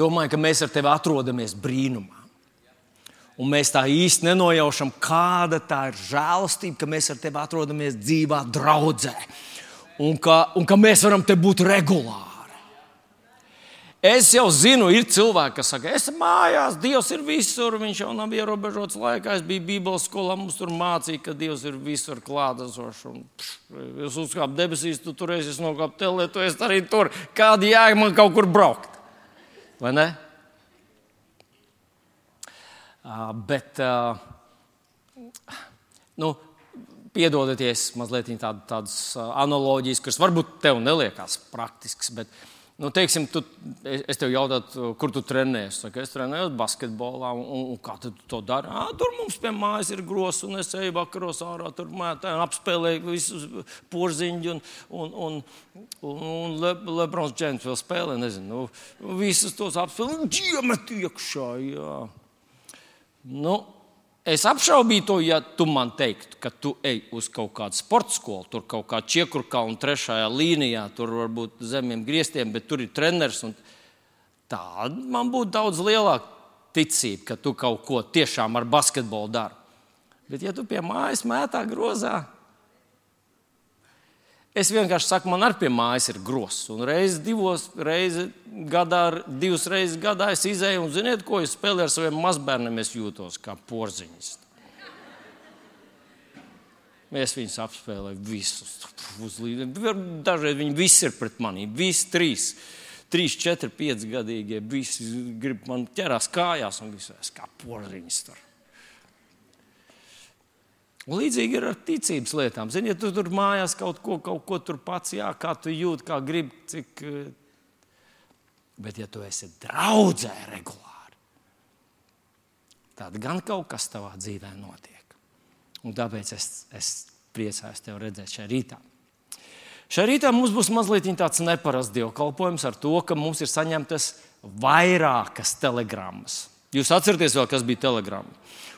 domāju, ka mēs ar tevi atrodamies brīnumā. Un mēs tā īsti nenojaušam, kāda tā ir žēlastība, ka mēs ar tevi atrodamies dzīvā draudzē. Un ka, un ka mēs varam te būt regulāri. Es jau zinu, ir cilvēki, kas saka, es esmu mājās, Dievs ir visur. Viņš jau nav ierobežots laikā. Es biju Bībeles skolā, mums tur mācīja, ka Dievs ir visur klātesošs. Es uzkāpu debesīs, tu tur esi, es nokāpu telē, tu esi arī tur. Kāda jēga man kaut kur braukt? Vai ne? Uh, bet, uh, nu, piedodieties, mazliet tād, tādas analoģijas, kas varbūt tev neliekas praktiskas. Bet, Nu, teiksim, tu, es tev jautāju, kur tu trenējies. Saka, es trenējos basketbolā, un, un, kā tu to dari? À, tur mums pie mājas ir grozs, un es eju vakaros ārā, tur mētā, apspēlēju visus porziņus, un, un, un, un, un Le, Lebrons Džens vēl spēlē, nezinu, nu, visus tos apspēlēju, un ģiemet iekšā. Jā. Nu, Es apšaubītu ja tu man teiktu, ka tu ej uz kaut kādu sporta skolu, tur kaut kā čiekurkā un trešajā līnijā, tur varbūt zemiem griestiem, bet tur ir treneris. Tāda man būtu daudz lielāka ticība, ka tu kaut ko tiešām ar basketbolu dari. Bet, ja tu pie mājas mētā grozā, Es vienkārši saku, man arī pie mājas ir grozs. Un reizes divos reizes gadā, divas reizes gadā es izēju un ziniet, ko es spēlēju ar saviem mazbērniem. Es jūtos kā porziņš. Es viņus apspēlēju visus. Dažreiz viņi visi ir pret mani. Visi trīs, trīs, četri, pieci gadīgie. Visi grib man ķerās kājās un visu es kā porziņš. Tur. Un līdzīgi ir ar ticības lietām. Zini, ja tu tur mājās kaut ko, kaut ko tur pats, jā, kā tu jūti, kā gribi, cik. Eh, bet, ja tu esi draudzē regulāri, tad gan kaut kas tavā dzīvē notiek. Un tāpēc es, es priecājos tevi redzēt šajā rītā. Šajā rītā mums būs mazliet tāds neparasts dievkalpojums ar to, ka mums ir saņemtas vairākas telegrammas. Jūs atceraties vēl, kas bija telegramma?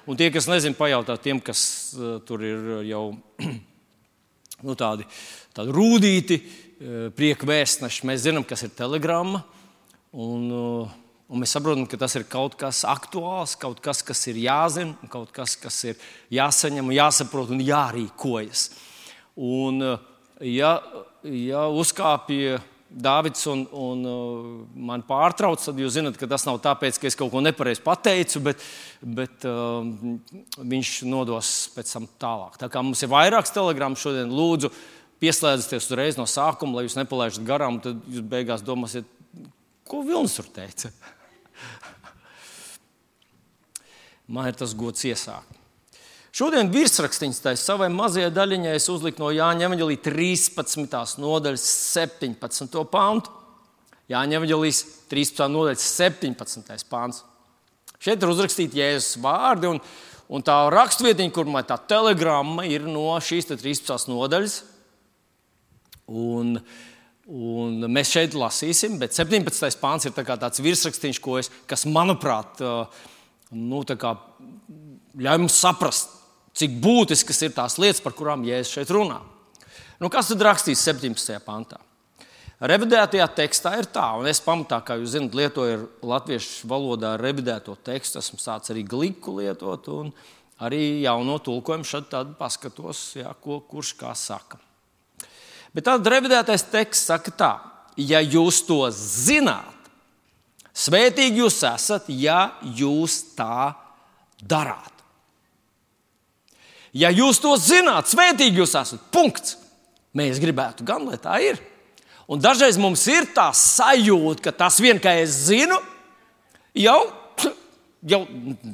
Un tie, kas nezina, pajautā tiem, kas uh, tur ir jau nu, tādi, tādi rūtīti, uh, prieka vēstneši. Mēs zinām, kas ir telegramma. Un, un mēs saprotam, ka tas ir kaut kas aktuāls, kaut kas, kas ir jāzina, kaut kas, kas ir jāsaņem, jāsaprot un jārīkojas. Un, ja, ja uzkāpja Dāvids un, un uh, man pārtrauc, tad jūs zināt, ka tas nav tāpēc, ka es kaut ko nepareizi pateicu, bet, bet uh, viņš nodos pēc tam tālāk. Tā kā mums ir vairākas telegrammas šodien, lūdzu, pieslēdzieties uzreiz no sākuma, lai jūs nepalaižat garām, tad jūs beigās domāsiet, ko Vilnis tur teica. Man ir tas gods iesākt. Šodien virsrakstīns tai savai mazajai daļiņai es uzliku no Jāņa Evanģelī 13. nodaļas 17. pāntu. Jāņa Evanģelīs 13. nodaļas 17. pāns. Šeit ir uzrakstīti Jēzus vārdi, un, un tā rakstvietiņa, kur man tā telegramma ir no šīs 13. nodaļas. Un, un mēs šeit lasīsim, bet 17. pāns ir tā tāds virsrakstīns, es, kas, manuprāt, nu, ļauj mums saprast, cik būtiskas ir tās lietas, par kurām Jēzus šeit runā. Nu, kas tad rakstīts 17. pantā? Revidētajā tekstā ir tā, un es pamatā, kā jūs zināt, lietoju latviešu valodā revidēto tekstu, esmu sācis arī gliku lietot, un arī jauno tulkojumu šeit paskatos, jā, ko kurš kā saka. Bet tad revidētais teksts saka tā, ja jūs to zināt, svētīgi jūs esat, ja jūs tā darāt. Ja jūs to zināt, svētīgi jūs esat. Punkts. Mēs gribētu gan, lai tā ir. Un dažreiz mums ir tā sajūta, ka tas vien, ka es zinu, jau, jau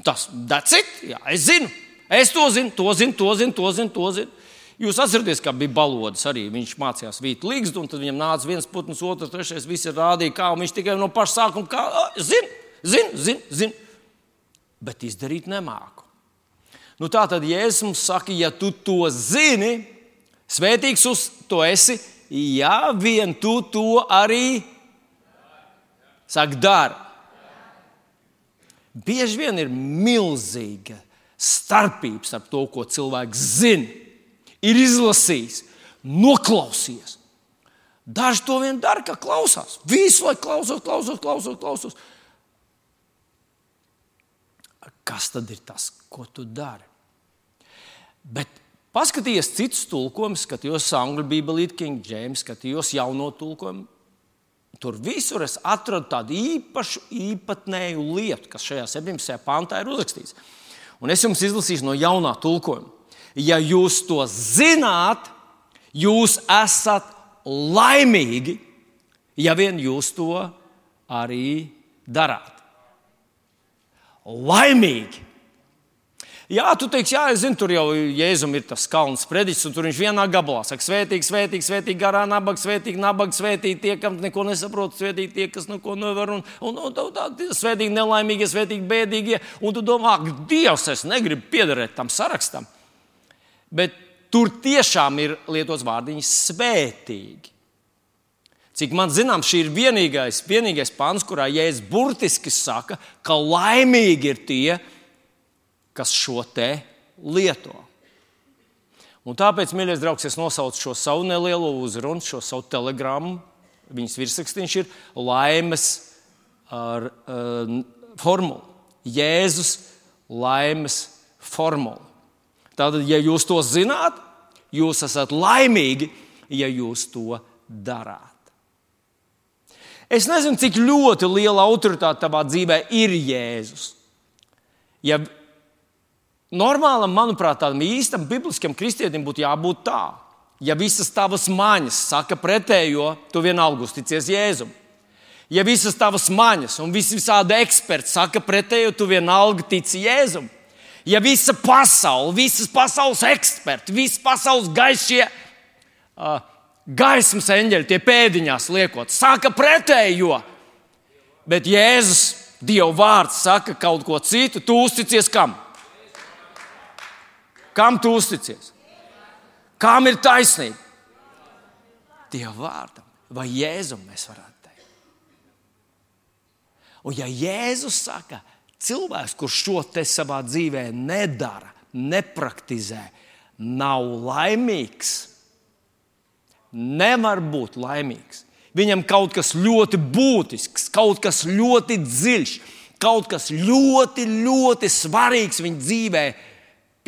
tas ir. Jā, es zinu, es to zinu, to zinu, to zinu, to zinu. To zinu. Jūs atceraties, kā bija balodas arī. Viņš mācījās vīt līgstu, un tad viņam nāca viens putns, otrs, trešais. Visi rādīja, kā viņš tikai no paša sākuma kā, zina, zina, zina. Zin. Bet izdarīt nemāku. Nu, tā tad Jēzus mums saka, ja tu to zini, svētīgs uz to esi, ja vien tu to arī saki, dari. Bieži vien ir milzīga starpība starp to, ko cilvēks zina, ir izlasījis, noklausījies. Daži to vien dara, kā klausās. Visu laiku klausos, klausos, klausos, klausos. kas tad ir tas, ko tu dari? Bet paskaties citus tulkojumus, skatījos angļu bībeli, King James, skatījos jauno tulkojumu. Tur visur es atradu tādu īpašu, īpatnēju lietu, kas šajā 17. pāntā ir uzrakstīts. Un es jums izlasīšu no jaunā tulkojuma. Ja jūs to zināt, jūs esat laimīgi, ja vien jūs to arī darāt. Laimīgi! Jā, tu teiksi, jā, es zinu, tur jau Jēzum ir tas kalns predikts, un tur viņš vienā gabalā saka, svētīgi, svētīgi, svētīgi, garā nabaga, svētīgi, nabaga, svētīgi tie, kam neko nesaprot, svētīgi tie, kas neko nevar, un, un, un tā, tā, svētīgi nelaimīgie, svētīgi bēdīgie, un tu domā, ak, Dievs, es negribu piederēt tam sarakstam. Bet tur tiešām ir lietots vārdiņš svētīgi. Cik man zināms, šī ir vienīgais, vienīgais pants, kurā Jēzus burtiski saka, ka laimīgi ir tie, kas šo te lieto. Un tāpēc, mīļais draugs, es nosaucu šo savu nelielo uzrunu, šo savu telegrammu. Viņas virsrakstīns ir laimes ar, uh, formula. Jēzus laimes formula. Tātad, ja jūs to zināt, jūs esat laimīgi, ja jūs to darāt. Es nezinu, cik ļoti liela autoritāte tavā dzīvē ir Jēzus. Ja normālam, manuprāt, tādam īstam bibliskiem kristietim būtu jābūt tā. Ja visas tavas maņas saka pretējo, tu vienalga uzticies Jēzum. Ja visas tavas maņas un visi visādi eksperti saka pretējo, tu vienalga tici Jēzum. Ja visa pasaule, visas pasaules eksperti, visas pasaules gaišie uh, gaismas eņģeļi, tie pēdiņās liekot, saka pretējo. Bet Jēzus, Dieva vārds, saka kaut ko citu. Tu uzticies kam? Kam tu uzticies? Kam ir taisnība? Dieva vārdam vai Jēzum mēs varētu teikt. Un ja Jēzus saka, cilvēks, kurš šo te savā dzīvē nedara, nepraktizē, nav laimīgs, nevar būt laimīgs. Viņam kaut kas ļoti būtisks, kaut kas ļoti dziļš, kaut kas ļoti, ļoti svarīgs viņa dzīvē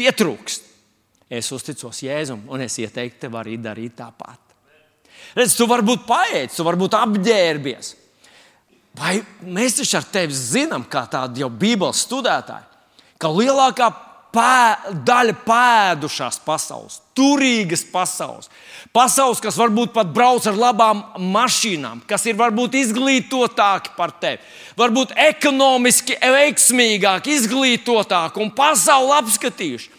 pietrūkst. Es uzticos Jēzum, un es ieteiktu tev arī darīt tāpat. Redz, tu vari būt paēdis, tu vari būt apģērbies. Vai mēs taču ar tevi zinām, kā tādi jau Bībeles studētāji, ka lielākā pē, daļa pēdušās pasaules, turīgas pasaules, pasaules, kas varbūt pat brauc ar labām mašīnām, kas ir varbūt izglītotāki par tevi, varbūt ekonomiski veiksmīgāki, izglītotāki un pasauli apskatījuši.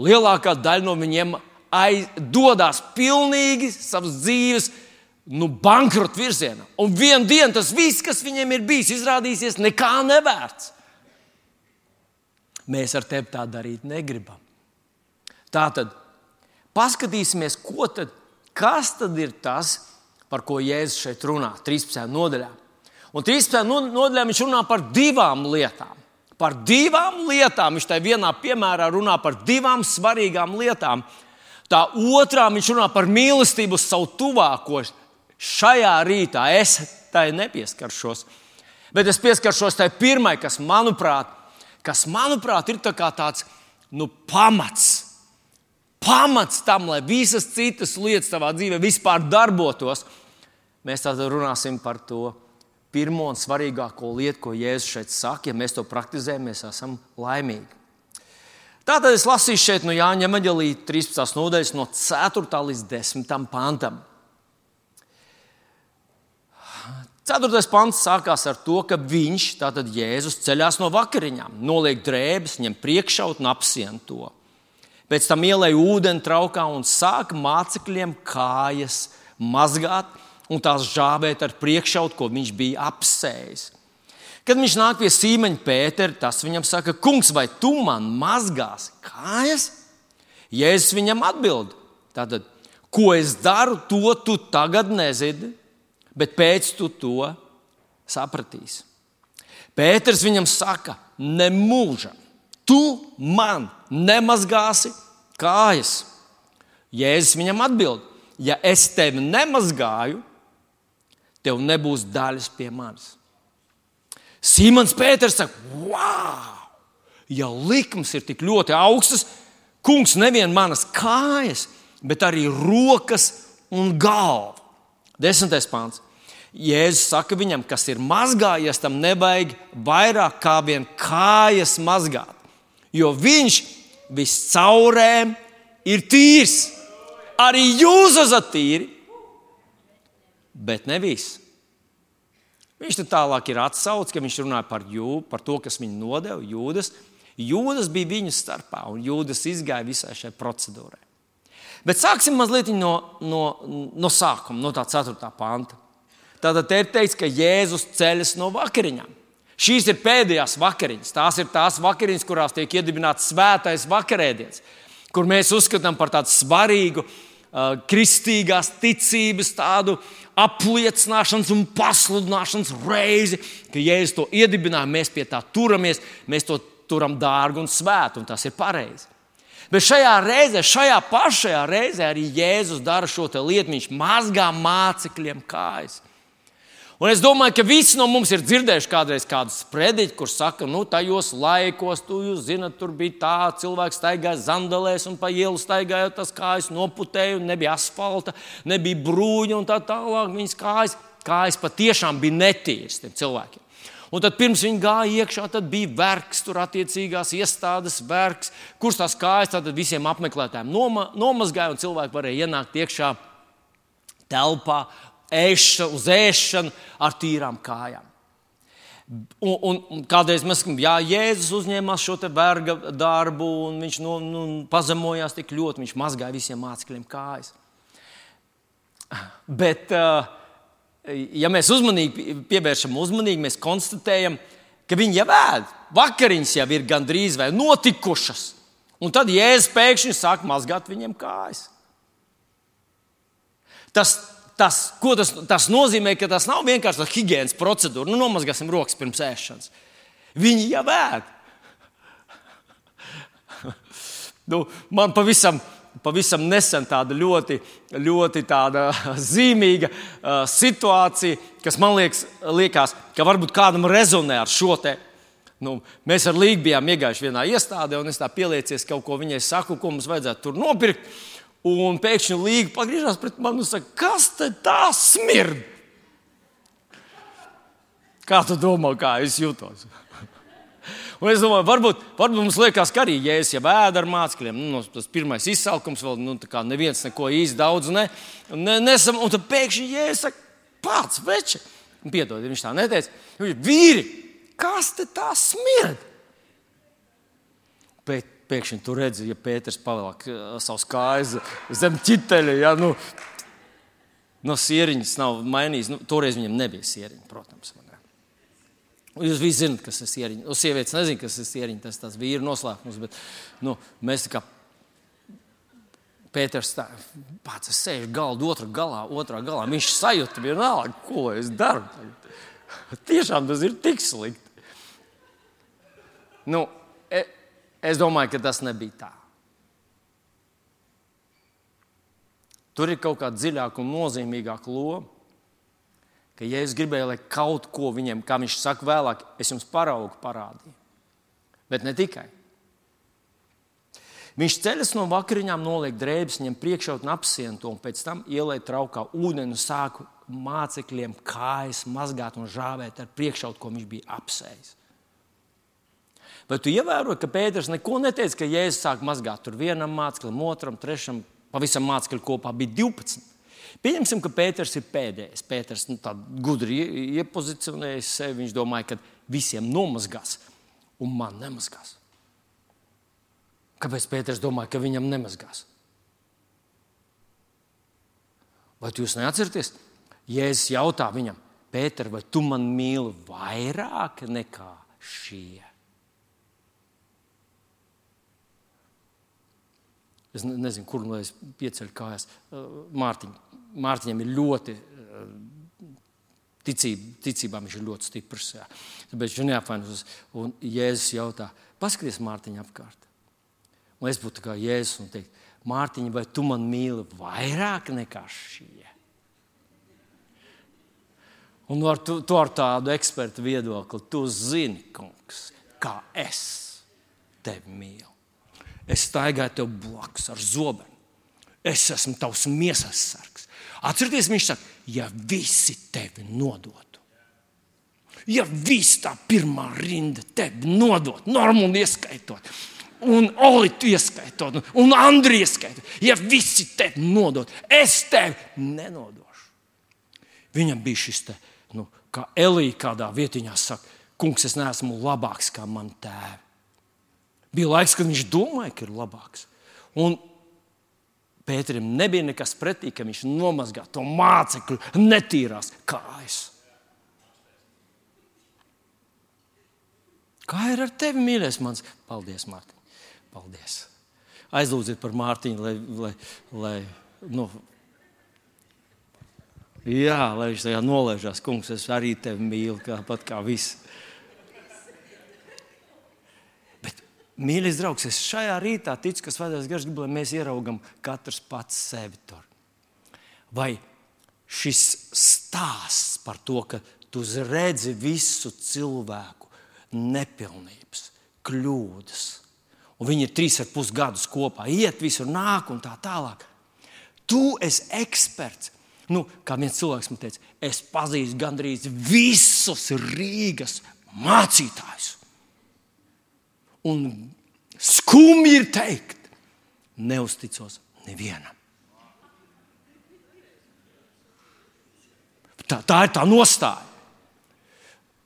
Lielākā daļa no viņiem aiz, dodas pilnīgi savas dzīves nu, bankrota virzienā. Un vienā dienā tas viss, kas viņiem ir bijis, izrādīsies nekā nevērts. Mēs ar tevi tā darīt negribam. Tā tad paskatīsimies, tad, kas tad ir tas, par ko Jēzus šeit runā 13. nodaļā. Un 13. nodaļā viņš runā par divām lietām. Par divām lietām viņš tajā vienā piemērā runā par divām svarīgām lietām. Tā otrā viņš runā par mīlestību uz savu tuvāko. Šajā rītā es tai nepieskaršos, bet es pieskaršos tai pirmai, kas, manuprāt, kas, manuprāt, ir tā tāds nu, pamats. Pamats tam, lai visas citas lietas tavā dzīvē vispār darbotos. Mēs tātad runāsim par to pirmo un svarīgāko lietu, ko Jēzus šeit saka. Ja mēs to praktizējam, mēs esam laimīgi. Tātad es lasīšu šeit no Jāņa Maģelī 13. nodaļas, no 4. līdz 10. pantam. Ceturtais pants sākās ar to, ka viņš, tātad Jēzus, ceļās no vakariņām, noliek drēbes, ņem priekšaut un apsien to. Pēc tam ielēja ūdeni traukā un sāka mācekļiem kājas mazgāt un tās žāvēt ar priekšautu, ko viņš bija apsējis. Kad viņš nāk pie sīmeņa Pētera, tas viņam saka, Kungs, vai tu man mazgāsi kājas? Jēzus viņam atbild, tātad, ko es daru, to tu tagad nezini, bet pēc tu to sapratīsi. Pēters viņam saka, nemūžam, tu man nemazgāsi kājas. Jēzus viņam atbild, ja es tevi nemazgāju, tev nebūs daļas pie manis. Simons Pēters saka, wow! ja likums ir tik ļoti augsts, kungs nevien manas kājas, bet arī rokas un galvu. Desmitais pāns. Jēzus saka viņam, kas ir mazgājies, tam nevajag vairāk kā vien kājas mazgāt. Jo viņš viscaurēm ir tīrs. Arī jūs esat tīri, bet ne visi. Viņš tur tālāk ir atsaucis, ka viņš runāja par, jū, par to, kas viņu nodeva, jūdas. Jūdas bija viņu starpā, un jūdas izgāja visai šai procedūrai. Bet sāksim mazliet no, no, no sākuma, no tā 4. panta. Tātad te ir teikts, ka Jēzus ceļas no vakariņām. Šīs ir pēdējās vakariņas. Tās ir tās vakariņas, kurās tiek iedibināts svētais vakarēdiens, kur mēs uzskatām par tādu svarīgu uh, kristīgās ticības tādu apliecināšanas un pasludināšanas reizi, ka Jēzus to iedibināja, mēs pie tā turamies, mēs to turam dārgu un svētu, un tas ir pareizi. Bet šajā reizē, šajā pašā reizē arī Jēzus dara šo lietu. Viņš mazgā mācekļiem kājas. Un es domāju, ka visi no mums ir dzirdējuši kādreiz kādu sprediķu, kur saka, nu, tajos laikos, tu jūs zinat, tur bija tā, cilvēks staigāja zandalēs un pa ielu staigāja, tas kājas noputēja, nebija asfalta, nebija brūņa un tā tālāk. Viņas kājas, kājas patiešām bija netīras tiem cilvēkiem. Un tad pirms viņi gāja iekšā, tad bija vergs, tur attiecīgās iestādes vergs, kurš tās kājas visiem apmeklētājiem noma, nomazgāja, un cilvēki varēja ienākt iekšā telpā ēšana, uz ēšanu ar tīrām kājām. Un, un, un kādreiz mēs sakām, Jā, Jēzus uzņēmās šo verga darbu, un viņš nu, nu, pazemojās tik ļoti, viņš mazgāja visiem mācekļiem kājas. Bet, ja mēs uzmanīgi pievēršam uzmanīgi, mēs konstatējam, ka viņi jau ēd. Vakariņas jau ir gandrīz vai notikušas. Un tad Jēzus pēkšņi sāk mazgāt viņiem kājas. Tas tas, tas, tas nozīmē, ka tas nav vienkārši tāda higiēnas procedūra. Nu, nomazgāsim rokas pirms ēšanas. Viņi jau ēd. nu, man pavisam, pavisam nesen tāda ļoti, ļoti tāda zīmīga uh, situācija, kas man liekas, liekas, ka varbūt kādam rezonē ar šo te. Nu, mēs ar Līgu bijām iegājuši vienā iestādē, un es tā pieliecies kaut ko viņai saku, ko mums vajadzētu tur nopirkt. Un pēkšņi Līga pagriežās pret mani un saka, kas tā smird? Kā tu domā, kā es jūtos? Un es domāju, varbūt, varbūt mums liekas, ka arī jēzus jau ēda ar mācekļiem. Nu, tas pirmais izsalkums vēl, nu, kā neviens neko īsti daudz ne, ne, nesam. Un tad pēkšņi jēzus saka, pats veči. Piedod, viņš tā neteica. Vīri, kas te tā smird? Bet pēkšņi tur redzi, ja Pēters pavelk uh, savus kājas zem ķiteļa. Ja, nu, no sieriņas nav mainījis. Nu, toreiz viņam nebija sieriņa, protams. Jūs visi zināt, kas ir sieriņa. Nu, sievietes nezina, kas ir sieriņa. Tas tas vīru noslēpums. Bet, nu, mēs kā Pēters tā, pats sēž galda otrā galā, otrā galā. Viņš sajūta vienalga, ko es daru. Tiešām tas ir tik slikti. Nu, Es domāju, ka tas nebija tā. Tur ir kaut kāda dziļāka un nozīmīgāka loma. Ka, ja es gribēju, lai kaut ko viņiem, kā viņš saka, vēlāk, es jums paraugu parādīju. Bet ne tikai. Viņš ceļas no vakariņām, noliek drēbes, ņem priekšā un apsien to, un pēc tam ielēja traukā ūdeni un sāku mācekļiem kājas mazgāt un žāvēt ar priekšā, ko viņš bija apsējis. Vai tu ievēroji, ka Pēters neko neteica, ka Jēzus sāk mazgāt tur vienam māceklim, otram, trešam, pavisam mācekļu kopā bija 12. Pieņemsim, ka Pēters ir pēdējais. Pēters nu, gudri iepozicionējis sevi. Viņš domāja, ka visiem nomazgās, un man nemazgās. Kāpēc Pēters domāja, ka viņam nemazgās? Vai jūs neatceraties? Jēzus jautā viņam, Pēter, vai tu man mīli vairāk nekā šie? Es nezinu, kur lai es pieceļu kājas. Mārtiņ, Mārtiņam ir ļoti ticība, ticībā viņš ir ļoti stiprs. Jā. Tāpēc viņš neapvainos. Un Jēzus jautā, paskaties Mārtiņa apkārt. Un es būtu kā Jēzus un teikt, Mārtiņa, vai tu man mīli vairāk nekā šie? Un ar, tu, tu ar tādu ekspertu viedokli, tu zini, kungs, kā es tevi mīlu. Es staigāju tev blakus ar zobenu. Es esmu tavs miesas sargs. Atcerieties, viņš saka, ja visi tevi nodotu. Ja viss tā pirmā rinda tevi nodot, normāli ieskaitot, un Olitu ieskaitot, un Andriju ieskaitot, ja visi tevi nodot, es tevi nenodošu. Viņam bija šis te, nu, kā Elīja kādā vietiņā saka, kungs, es neesmu labāks kā man tēvi. Bija laiks, kad viņš domāja, ka ir labāks. Un Pēterim nebija nekas pretī, ka viņš nomazgā to mācekļu netīrās kājas. Kā ir ar tevi, mīļais mans? Paldies, Mārtiņ. Paldies. Aizlūdziet par Mārtiņu, lai, lai, lai nu, jā, lai viņš tajā nolaižās. Kungs, es arī tevi mīlu, kā, pat kā visi. Mīļais draugs, es šajā rītā ticu, ka svētais gars grib, lai mēs ieraugam katrs pats sevi tur. Vai šis stāsts par to, ka tu redzi visu cilvēku nepilnības, kļūdas, un viņi ir trīs ar pus gadus kopā, iet visur, nāk un tā tālāk. Tu esi eksperts. Nu, kā viens cilvēks man teica, es pazīstu gandrīz visus Rīgas mācītājus. Un skumji ir teikt, neusticos nevienam. Tā, tā ir tā nostāja.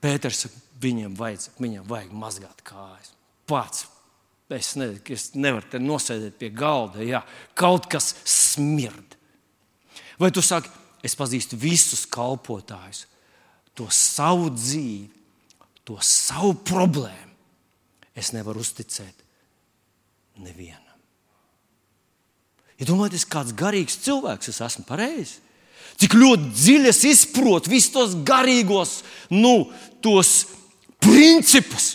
Pēters viņam vajag, viņam vajag mazgāt kājas. Pats es, ne, es nevaru te nosēdēt pie galda, ja kaut kas smird. Vai tu saki, es pazīstu visus kalpotājus, to savu dzīvi, to savu problēmu es nevaru uzticēt nevienam. Ja domājat, kāds garīgs cilvēks es esmu pareizs? Cik ļoti dziļi es izprotu visus tos garīgos, nu, tos principus.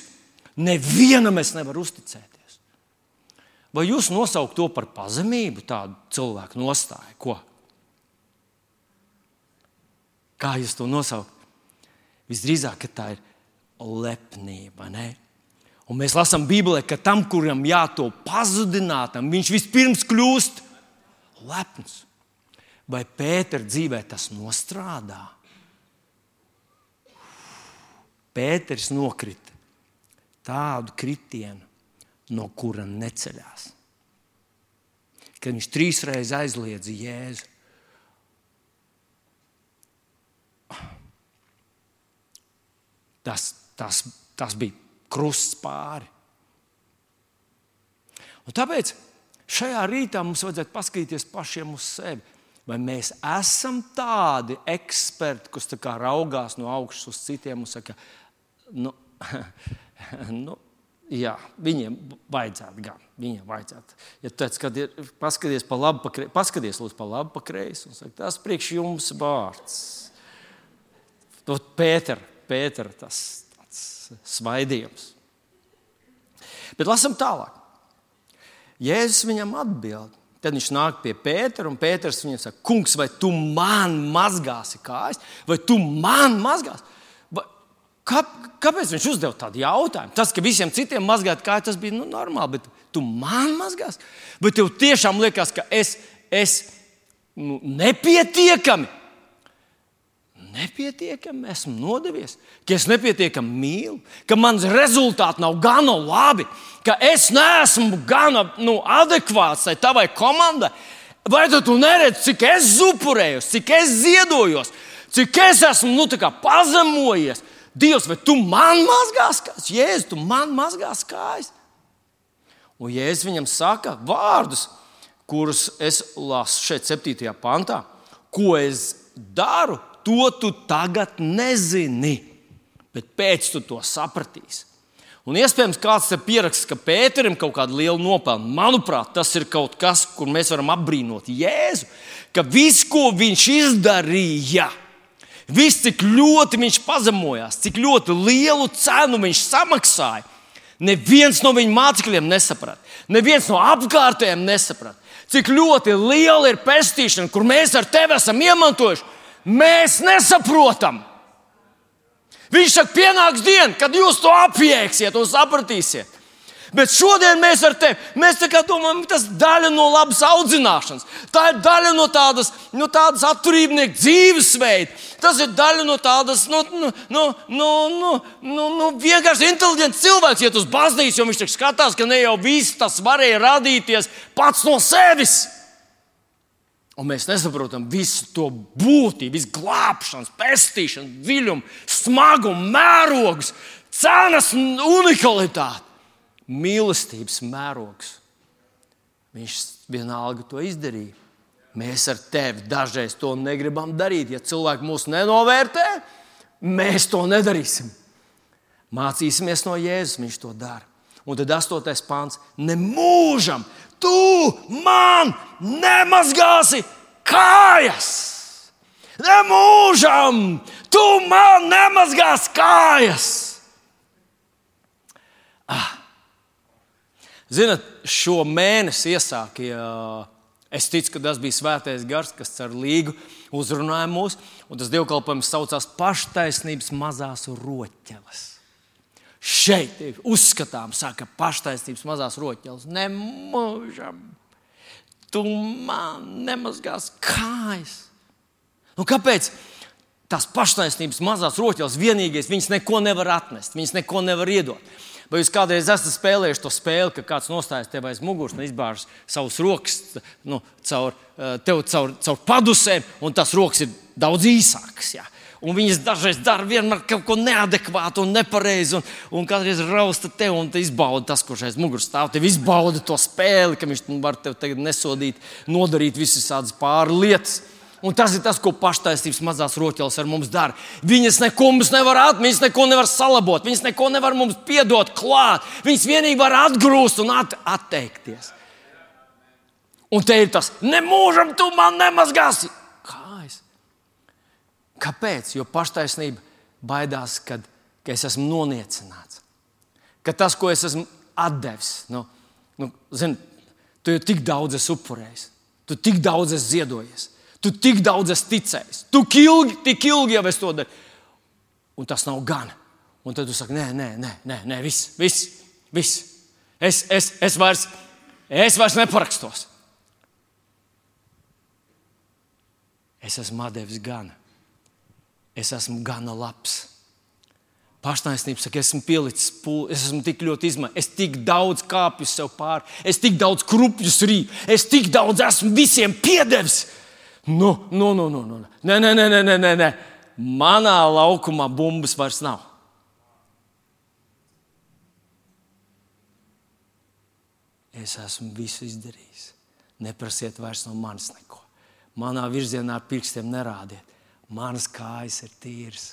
Nevienam es nevaru uzticēties. Vai jūs nosaukt to par pazemību, tādu cilvēku nostāju? Ko? Kā jūs to nosaukt? Visdrīzāk, tā ir lepnība. Ne? Un mēs lasām Bībelē, ka tam, kuram jātop pazudinātam, viņš vispirms kļūst lepns. Vai Pētera dzīvē tas nostrādā? Pēters nokrita tādu kritienu, no kura neceļās. Kad viņš trīs reizes aizliedza Jēzu. Tas, tas, tas bija krusts pāri. Un tāpēc šajā rītā mums vajadzētu paskatīties pašiem uz sevi. Vai mēs esam tādi eksperti, kas tā raugās no augšas uz citiem un saka, nu, nu, jā, viņiem vajadzētu gan. Viņiem vajadzētu. Ja teici, kad ir paskaties pa labi, pa kreisi, paskaties lūdzu pa labi, pa kreisi un saka, tas priekš jums vārds. Pēter, Pēter, tas, svaidījums. Bet lasam tālāk. Jēzus viņam atbild. Tad viņš nāk pie Pētera, un Pēters viņam saka, Kungs, vai tu man mazgāsi kājas, vai tu man mazgāsi? Vai, kā, kāpēc viņš uzdeva tādu jautājumu? Tas, ka visiem citiem mazgāt kājas, tas bija nu, normāli, bet tu man mazgāsi? Vai tev tiešām liekas, ka es esmu nu, nepietiekami nepietiekami esmu nodevies, ka es nepietiekami mīlu, ka mans rezultāts nav gana labi, ka es neesmu gana nu, adekvāts tai tavai komandai. Vai tu neredzi, cik es upurējos, cik es ziedojos, cik es esmu nu, pazemojies? Dievs, vai tu man mazgās kājas? Jēzus, tu man mazgās kājas. Un Jēzus viņam saka vārdus, kurus es lasu šeit, 7. pantā. Ko es daru, to tu tagad nezini, bet pēc tam to sapratīsi. Un iespējams, kāds te pieraksta, ka Pēterim kaut kāda liela nopelna. Manuprāt, tas ir kaut kas, kur mēs varam apbrīnot Jēzu, ka viss, ko viņš izdarīja, viss, cik ļoti viņš pazemojās, cik ļoti lielu cenu viņš samaksāja, neviens no viņa mācekļiem nesaprata. Neviens no apkārtējiem nesaprata. Cik ļoti liela ir pestīšana, kur mēs ar tevi esam iemantojuši mēs nesaprotam. Viņš saka, pienāks diena, kad jūs to apjēgsiet un sapratīsiet. Bet šodien mēs ar tevi, mēs domājam, tas ir daļa no labas audzināšanas. Tā ir daļa no tādas, no tādas atturībnieku dzīvesveida. Tas ir daļa no tādas, no, no, no, no, no, no, no vienkārši inteliģents cilvēks, iet uz baznīcu, jo viņš skatās, ka ne jau viss tas varēja radīties pats no sevis. Un mēs nesaprotam visu to būtību, visu glābšanas, pestīšanas, dziļumu, smagumu, mērogus, cenas, unikalitāti, mīlestības mērogs. Viņš vienalga to izdarīja. Mēs ar tevi dažreiz to negribam darīt. Ja cilvēki mūs nenovērtē, mēs to nedarīsim. Mācīsimies no Jēzus, viņš to dara. Un tad astotais pāns - nemūžam tu man nemazgāsi kājas. Nemūžam, tu man nemazgāsi kājas. Ah. Ziniet, šo mēnesi iesāka. Es ticu, ka tas bija svētais gars, kas ar līgu uzrunāja mūs. Tas dievkalpojums saucās paštaisnības mazās roķeles. Šeit ir uzskatām, saka, paštaisnības mazās roķeles. Nemūžam, tu man nemazgās kājas. Nu, kāpēc? Tās paštaisnības mazās roķeles vienīgais, viņas neko nevar atnest, viņas neko nevar iedot. Vai jūs kādreiz esat spēlējuši to spēli, ka kāds nostājas tev aiz muguras un izbāž savus rokas nu, caur, eh, tev caur, caur padusēm, un tas rokas ir daudz īsākas? Ja? Un viņas dažreiz dara vienmēr kaut ko neadekvātu un nepareizu. Un, un kādreiz rausta te un te izbauda tas, kurš aiz muguras stāv. Tev izbauda to spēli, ka viņš var tevi nesodīt, nodarīt visas pāri lietas. Un tas ir tas, ko paštaisnības mazās roķeles ar mums dara. Viņas neko mums nevar atņemt, viņas neko nevar salabot, viņas neko nevar mums piedot klāt. Viņas vienīgi var atgrūst un at atteikties. Un te ir tas, nemūžam, tu man nemazgāsi. Kāpēc? Jo paštaisnība baidās, kad, ka es esmu noniecināts. Ka tas, ko es esmu devis, nu, nu, zin, tu jau tik daudz esi upurējis, tu tik daudz esi ziedojies, tu tik daudz esi ticējis, tu ilgi, tik ilgi jau esi to darījis. Un tas nav gana. Un tad tu saki, nē, nē, nē, nē, nē viss, viss, viss. Es, es, es, vairs, es vairs neparakstos. Es esmu devis gana es esmu gana labs. Pašnāvība saka, esmu pielicis pūli, es esmu tik ļoti izmantojis, es tik daudz kāpju sev pāri, es tik daudz krupjus rīju, es tik daudz esmu visiem piedevis. Nu, nu, nu, nu, nu. Nē, nē, nē, nē, nē, nē, nē. Manā laukumā bumbas vairs nav. Es esmu visu izdarījis. Neprasiet vairs no manis neko. Manā virzienā ar pirkstiem nerādiet manas kājas ir tīras.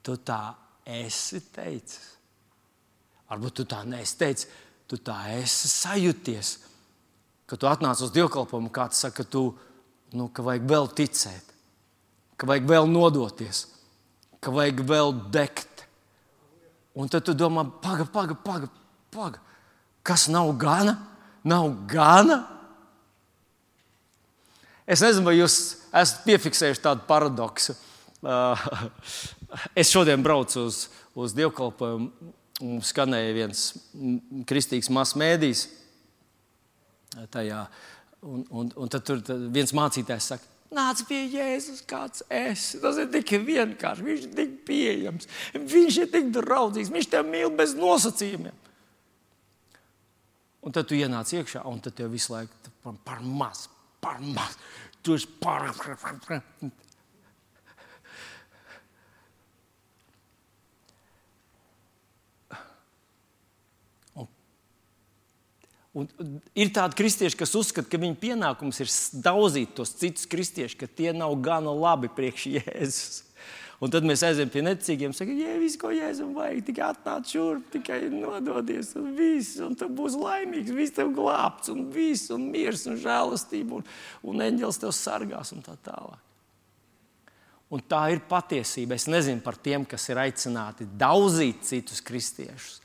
Tu tā esi teicis. Varbūt tu tā neesi tu tā esi sajūties. Kad tu atnāc uz dievkalpojumu, kāds saka, ka tu nu, ka vajag vēl ticēt, ka vajag vēl nodoties, ka vajag vēl degt. Un tad tu domā, paga, paga, paga, paga. kas nav gana? Nav gana. Es nezinu, vai jūs esat piefiksējuši tādu paradoksu. Es šodien braucu uz, uz dievkalpojumu, un skanēja viens kristīgs masu mēdījis. Tajā, un, un, un tad tur tad viens mācītājs saka, Nāc pie Jēzus, kāds es. Tas ir tik vienkārši. Viņš ir tik pieejams, viņš ir tik draudzīgs, viņš tev mīl bez nosacījumiem. Un tad tu ienāc iekšā, un tad tev visu laiku par maz, par maz. Tu esi pārāk. Un ir tādi kristieši, kas uzskata, ka viņu pienākums ir daudzīt tos citus kristiešus, ka tie nav gana labi priekš Jēzus. Un tad mēs aizējām pie neticīgiem, sakām, ja viss, ko jēdzam, vajag tikai atnākt šurp, tikai nododies, un viss, un tu būsi laimīgs, viss tev glābts, un viss, un miers, un žēlastība, un, un eņģelis tev sargās, un tā tālāk. Un tā ir patiesība. Es nezinu par tiem, kas ir aicināti daudzīt citus kristiešus.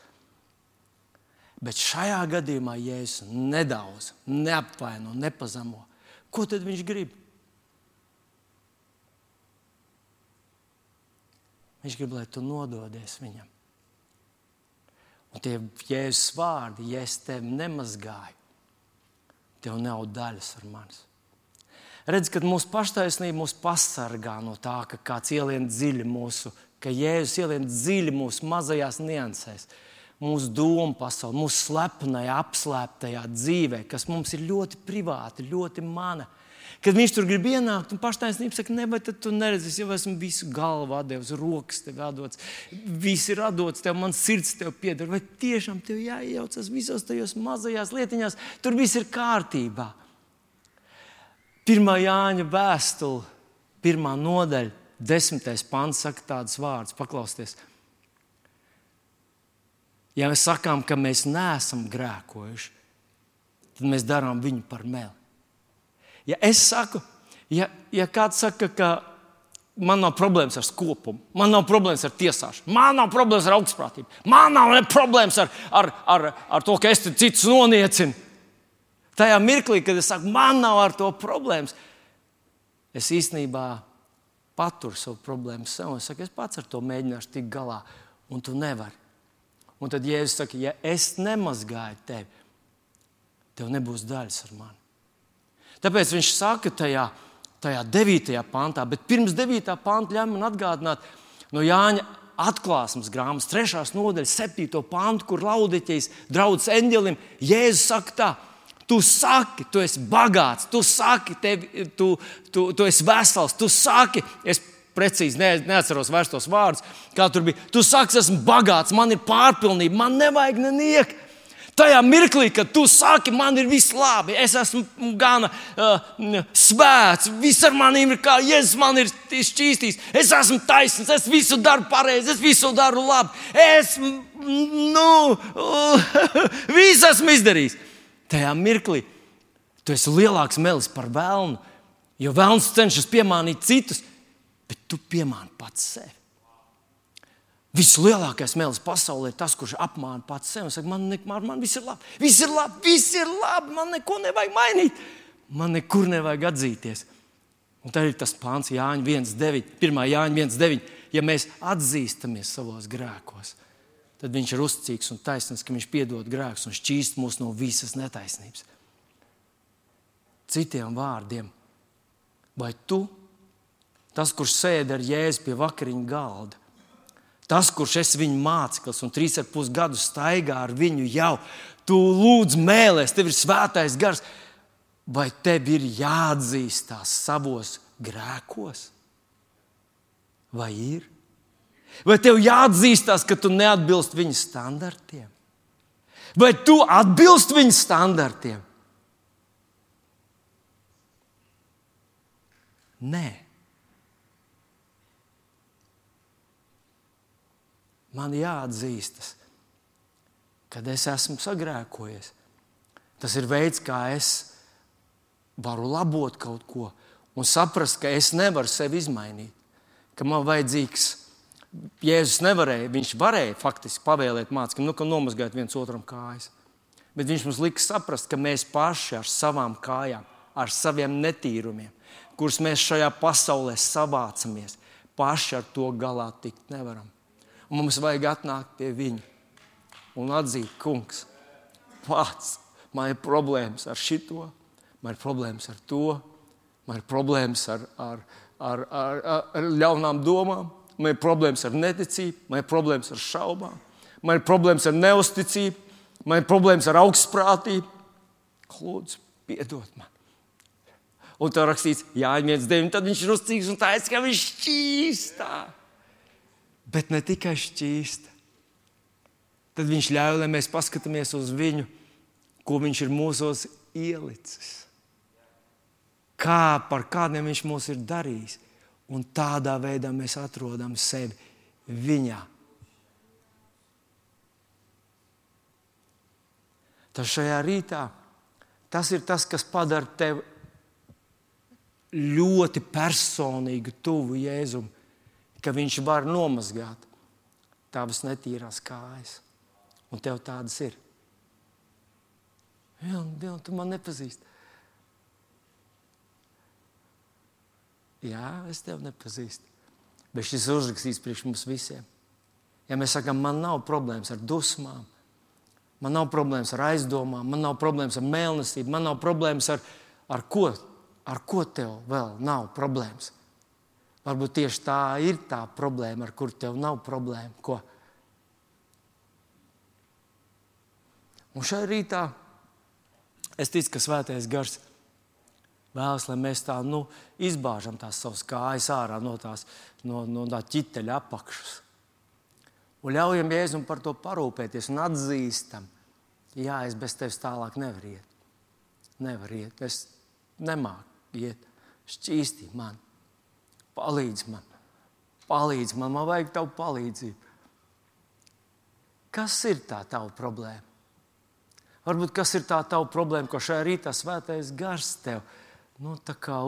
Bet šajā gadījumā Jēzus nedaudz, neapvaino, nepazemo. Ko tad viņš grib? Viņš grib, lai tu nododies viņam. Un tie jēzus vārdi, ja es tevi nemazgāju, tev nav daļas ar manis. Redz, kad mūsu paštaisnība mūs pasargā no tā, ka kāds ielien dziļi mūsu, ka Jēzus ielien dziļi mūsu mazajās niansēs, mūsu domu pasaulē, mūsu slepenajā, apslēptajā dzīvē, kas mums ir ļoti privāti, ļoti mana. Kad viņš tur grib ienākt, un paštaisnība saka, ne, bet tu neredzi, es jau esmu visu galvu devis, rokas tev atdots, viss ir atdots tev, man sirds tev pieder. Vai tiešām tev jāiejaucas visos tajos mazajās lietiņās, tur viss ir kārtībā. Pirmā Jāņa vēstule, pirmā nodaļa, desmitais pants, saka tādus vārdus, paklausieties. Ja mēs sakām, ka mēs neesam grēkojuši, tad mēs darām viņu par meli. Ja es saku, ja, ja kāds saka, ka man nav problēmas ar skopumu, man nav problēmas ar tiesāšanu, man nav problēmas ar augstprātību, man nav problēmas ar, ar, ar, ar to, ka es citus noniecinu. Tajā mirklī, kad es saku, man nav ar to problēmas, es īstenībā paturu savu problēmu sev un saku, es pats ar to mēģināšu tikt galā, un tu nevari. Un tad Jēzus saka, ja es nemazgāju tevi, tev nebūs daļas ar mani. Tāpēc viņš saka tajā, tajā 9. pantā, bet pirms 9. panta ļauj man atgādināt no Jāņa atklāsmes grāmatas 3. nodaļas 7. pantu, kur laudeķis draugs eņģelim Jēzus saka tā. Tu saki, tu esi bagāts, tu saki, tevi, tu, tu, tu esi vesels, tu saki, es precīzi ne, neatceros vairs tos vārdus, kā tur bija. Tu saki, esmu bagāts, man ir pārpilnība, man nevajag neniek. Tajā mirklī, kad tu saki, man ir viss labi, es esmu gana uh, svēts, viss ar maniem ir kā Jēzus man ir šķīstījis, es esmu taisnīgs, es visu daru pareizi, es visu daru labi, es nu, visu esmu izdarījis. Tajā mirklī tu esi lielāks melis par vēlnu, jo vēlns cenšas piemānīt citus, bet tu piemāni pats sevi. Vislielākais mēlis pasaulē ir tas, kurš apmāna pats sevi un saka, man, ne, man, man viss ir labi, viss ir labi, viss ir labi, man neko nevajag mainīt, man nekur nevajag atzīties. Un tad ir tas pāns Jāņa 1,9. 1. Jāņa 1,9. Ja mēs atzīstamies savos grēkos, tad viņš ir uzticīgs un taisnīgs, ka viņš piedod grēkus un šķīst mūs no visas netaisnības. Citiem vārdiem, vai tu, tas, kurš sēž ar jēzu pie vakariņu galda, Tas, kurš es viņu māceklis un trīs ar pus gadus staigā ar viņu jau, tu lūdz mēlēs, tev ir svētais gars, vai tev ir jāatzīstās savos grēkos? Vai ir? Vai tev jāatzīstās, ka tu neatbilst viņa standartiem? Vai tu atbilst viņa standartiem? Nē. Man jāatzīstas, kad es esmu sagrēkojies. Tas ir veids, kā es varu labot kaut ko un saprast, ka es nevaru sevi izmainīt. Ka man vajadzīgs, Jēzus nevarēja, viņš varēja faktiski pavēlēt mācekļiem, nu, ka nomazgāt viens otram kājas. Bet viņš mums lika saprast, ka mēs paši ar savām kājām, ar saviem netīrumiem, kurus mēs šajā pasaulē savācamies, paši ar to galā tikt nevaram. Un mums vajag atnākt pie viņa un atzīt, kungs, pats man ir problēmas ar šito, man ir problēmas ar to, man ir problēmas ar, ar, ar, ar, ar ļaunām domām, man ir problēmas ar neticību, man ir problēmas ar šaubām, man ir problēmas ar neusticību, man ir problēmas ar augstprātību. Lūdzu, piedod man! Un tā rakstīts, Jānis 1,9. Tad viņš ir uzcīgs un tā ir, ka viņš šķīstā bet ne tikai šķīsta. Tad viņš ļauj, lai mēs paskatāmies uz viņu, ko viņš ir mūsos ielicis. Kā par kādiem viņš mūs ir darījis. Un tādā veidā mēs atrodam sevi viņā. Tas šajā rītā tas ir tas, kas padara tevi ļoti personīgi tuvu Jēzum ka viņš var nomazgāt tavas netīrās kājas. Un tev tādas ir. Jā, jā tu man nepazīsti. Jā, es tevi nepazīstu. Bet šis uzrakstīs priekš mums visiem. Ja mēs sakām, man nav problēmas ar dusmām, Man nav problēmas ar aizdomām, man nav problēmas ar mēlnesību, man nav problēmas ar, ar ko, ar ko tev vēl nav problēmas. Varbūt tieši tā ir tā problēma, ar kur tev nav problēma. Ko? Un šajā rītā es ticu, ka svētais gars vēlas, lai mēs tā nu, izbāžam tās savas kājas ārā no, tās, no, no tā ķiteļa apakšas. Un ļaujam Jēzum par to parūpēties un atzīstam, jā, es bez tevis tālāk nevaru iet. Nevar iet, es nemāku iet. Šķīsti man, palīdz man, palīdz man, man vajag tavu palīdzību. Kas ir tā tava problēma? Varbūt kas ir tā tava problēma, ko šajā rītā svētais gars tev nu,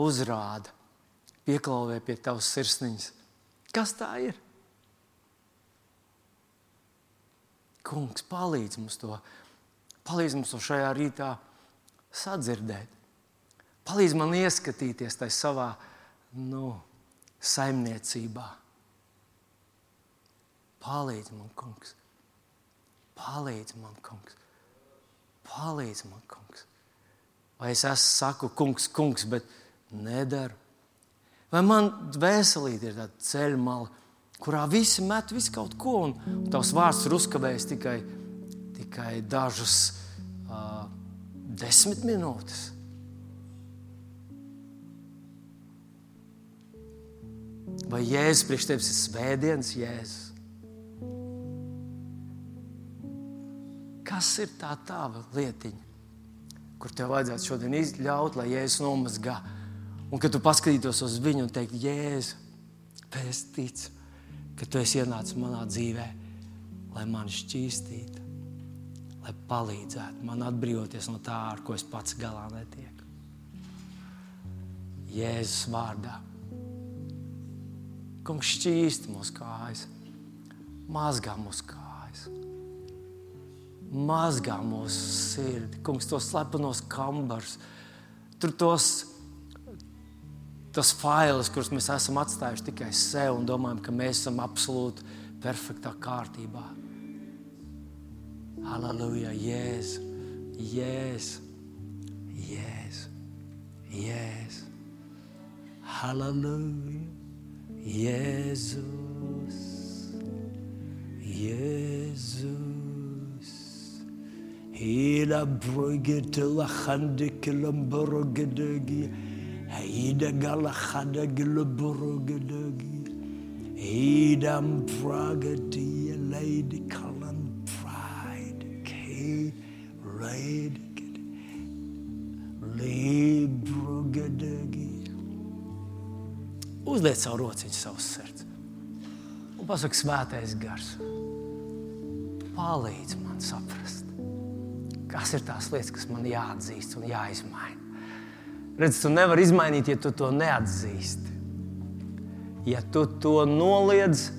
uzrāda, pieklauvē pie tavas sirsniņas. Kas tā ir? Kungs, palīdz mums to, palīdz mums to šajā rītā sadzirdēt. Palīdz man ieskatīties tajā savā nu, saimniecībā. Palīdz man, kungs. Palīdz man, kungs. Palīdz man, kungs. Vai es esmu, saku, kungs, kungs, bet nedaru. Vai man veselīte ir tāda ceļa mala, kurā visi met visu kaut ko, un, un tavs vārds ir uzkavējis tikai, tikai dažas uh, desmit minūtes. Vai Jēzus priekš tevis ir svētdienas jēzus? Kas ir tā tava lietiņa, kur tev vajadzētu šodien ļaut, lai Jēzus nomazgā? Un kad tu paskatītos uz viņu un teiktu, Jēzu, es ticu, ka tu esi ienācis manā dzīvē, lai mani šķīstītu, lai palīdzētu man atbrīvoties no tā, ar ko es pats galā netieku. Jēzus vārdā. Kungs šķīsti mūsu kājas, mazgā mūsu kājas, mazgā mūsu sirdi, kungs, tos slepenos kambarus, tur tos tas fails, kurus mēs esam atstājuši tikai sev un domājam, ka mēs esam absolūti perfektā kārtībā. Halleluja, Jēzu, Jēzu, Jēzu, Jēzu. Halleluja, Jesus, Jesus, Hila brugge til achande kilamburge degi. Heide galachade gilaburge degi. Edam pragati lady column pride K raid Uzliec savu rociņu savus sirds. Un pasaka, svētais gars. Palīdz man saprast, kas ir tās lietas, kas man jāatzīst un jāizmaina. Redz, tu nevari izmainīt, ja tu to neatzīsti. Ja tu to noliedz,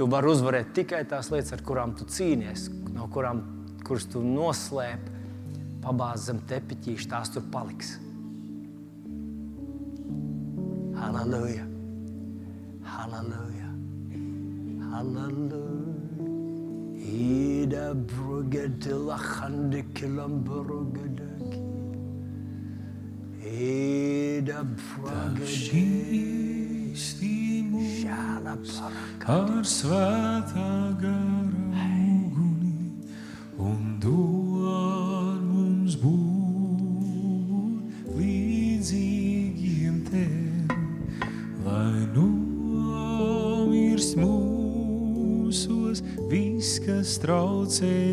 tu vari uzvarēt tikai tās lietas, ar kurām tu cīnies, no kurām kuras tu noslēpi, pabāz zem tepiķīša, tās tur paliks. Halleluja! Halleluja! Halleluja! Ida brugadila hande kilam brugadaki. Eda šķīstīmu ar svētā traucē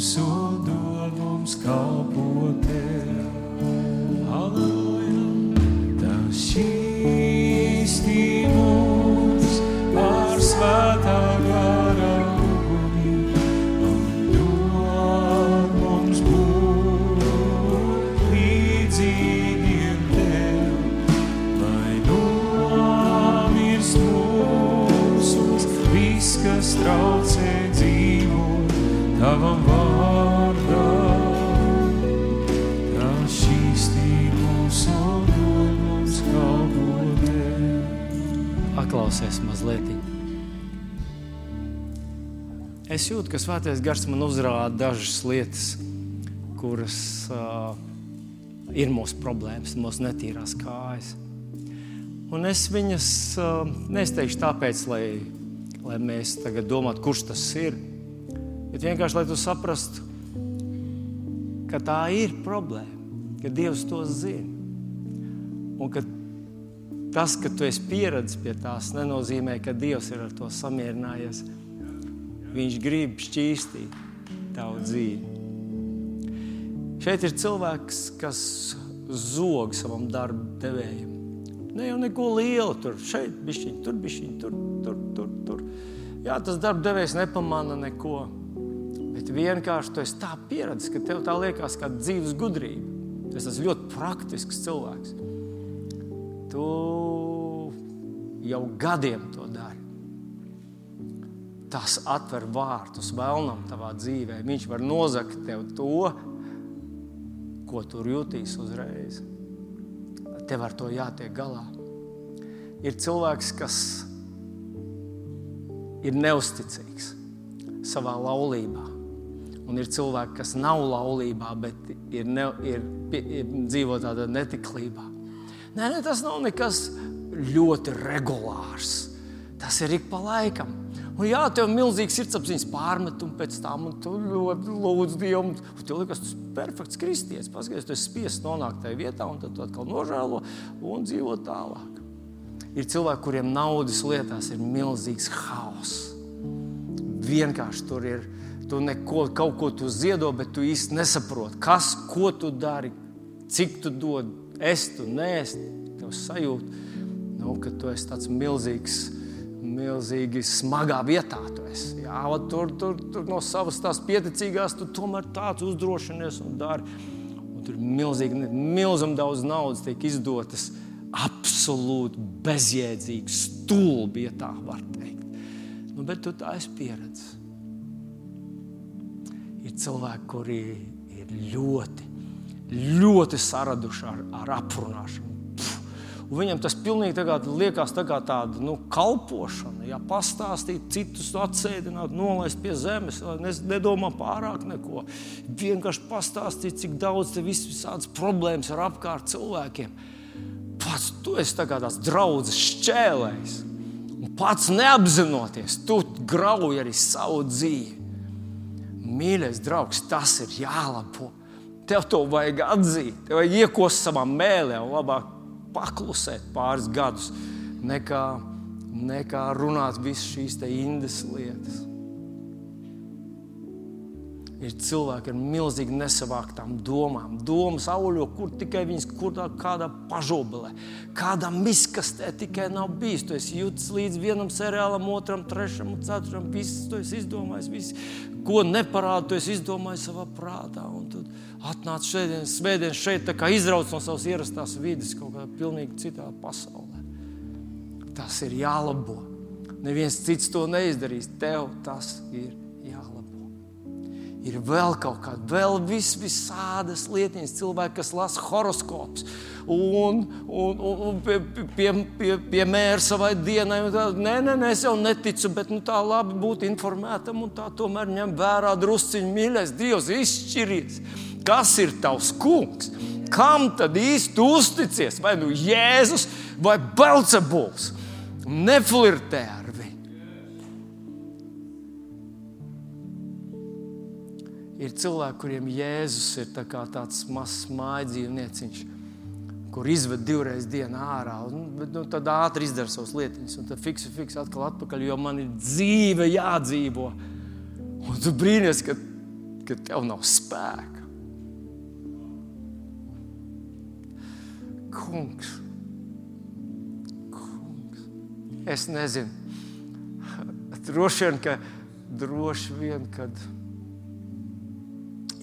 mūsu dod mums mazliet. Es jūtu, ka svētais gars man uzrāda dažas lietas, kuras uh, ir mūsu problēmas, mūsu netīrās kājas. Un es viņas uh, nesteigšu tāpēc, lai, lai mēs tagad domātu, kurš tas ir. Bet vienkārši lai tu saprastu, ka tā ir problēma, ka Dievs to zina. Un ka tas, ka tu esi pieredzējis pie tās, nenozīmē, ka Dievs ir ar to samierinājies. Viņš grib šķīstīt tavu dzīvi. Šeit ir cilvēks, kas zog savam darba devējam. Ne jau neko lielu, tur šeit bišķiņ, tur bišķiņ, tur, tur, tur, tur. Jā, tas darba devējs nepamana neko. Bet vienkārši tu esi tā pieredzējis, ka tev tā liekas kā dzīves gudrība. Tas ir ļoti praktisks cilvēks. Tu jau gadiem to dari tas atver vārtus vēlnam tavā dzīvē. Viņš var nozagt tev to, ko tu jūtīsi uzreiz. Tev ar to jātiek galā. Ir cilvēks, kas ir neusticīgs savā laulībā. Un ir cilvēki, kas nav laulībā, bet ir, ne, ir, ir dzīvo tādā netiklībā. Nē, ne, tas nav nekas ļoti regulārs. Tas ir ik pa laikam. Un jā, tev ir milzīgs sirdsapziņas pārmetums pēc tam, un tu ļoti lūdz Dievu. Un tev liekas, tas ir perfekts kristietis. Paskaties, tu esi spiests nonākt tajā vietā, un tad tu atkal nožēlo un dzīvo tālāk. Ir cilvēki, kuriem naudas lietās ir milzīgs haoss. Vienkārši tur ir. Tu neko, kaut ko tu ziedo, bet tu īsti nesaproti, kas, ko tu dari, cik tu dod, es tu nēst. Tev sajūta, nu, ka tu esi tāds milzīgs milzīgi smagā vietā. Tu esi, jā, tur, tur, tur no savas tās pieticīgās, tu tomēr tāds uzdrošinies un dari. Un tur milzīgi, milzīgi daudz naudas tiek izdotas absolūti bezjēdzīgi, stulbi, ja tā var teikt. Nu, bet tu tā esi pieredzējis. Ir cilvēki, kuri ir ļoti, ļoti saraduši ar, ar aprunāšanu. Un viņam tas pilnīgi tā liekas tā kā tāda nu, kalpošana. Ja pastāstīt, citus atsēdināt, nolaist pie zemes, nedomā pārāk neko. Vienkārši pastāstīt, cik daudz tev visādas problēmas ir apkārt cilvēkiem. Pats tu esi tā tāds draugs šķēlējs. Un pats neapzinoties, tu grauj arī savu dzīvi. Mīļais draugs, tas ir jālabo. Tev to vajag atzīt, tev vajag iekost savā mēlē un labāk paklusēt pāris gadus, nekā, nekā runāt visas šīs indas lietas. Ir cilvēki ar milzīgi nesavāktām domām. Domas auļo, kur tikai viņas kur tā, kādā pažobelē, kādā miskastē tikai nav bijis. Tu esi jūtis līdz vienam seriālam, otram, trešam, ceturtam. Viss tu esi izdomājis, viss, ko neparādi, tu esi izdomājis savā prātā. Un tad atnāc šeit, svētdien šeit, kā izrauc no savas ierastās vidas, kaut kādā pilnīgi citā pasaulē. Tas ir jālabo. Neviens cits to neizdarīs. Tev tas ir ir vēl kaut kāda, vēl vis, visādas lietiņas, cilvēki, kas lasa horoskops un, un, un, un pie, pie, pie, piemēra savai dienai. Tā, nē, nē, nē, es jau neticu, bet nu, tā labi būt informētam un tā tomēr ņem vērā drusciņu mīļais Dievs, izšķiries. Kas ir tavs kungs? Kam tad īsti uzticies? Vai nu Jēzus vai Belcebuls? Neflirtē ar ir cilvēki, kuriem Jēzus ir tā tāds mazs mājas dzīvnieciņš, kur izved divreiz dienā ārā. Un, bet, nu, tad ātri izdara savas lietas, un tad fiksi, fiksi atkal atpakaļ, jo man ir dzīve jādzīvo. Un tu brīnies, ka, ka tev nav spēka. Kungs, kungs, es nezinu. Droši vien, ka, droši vien, kad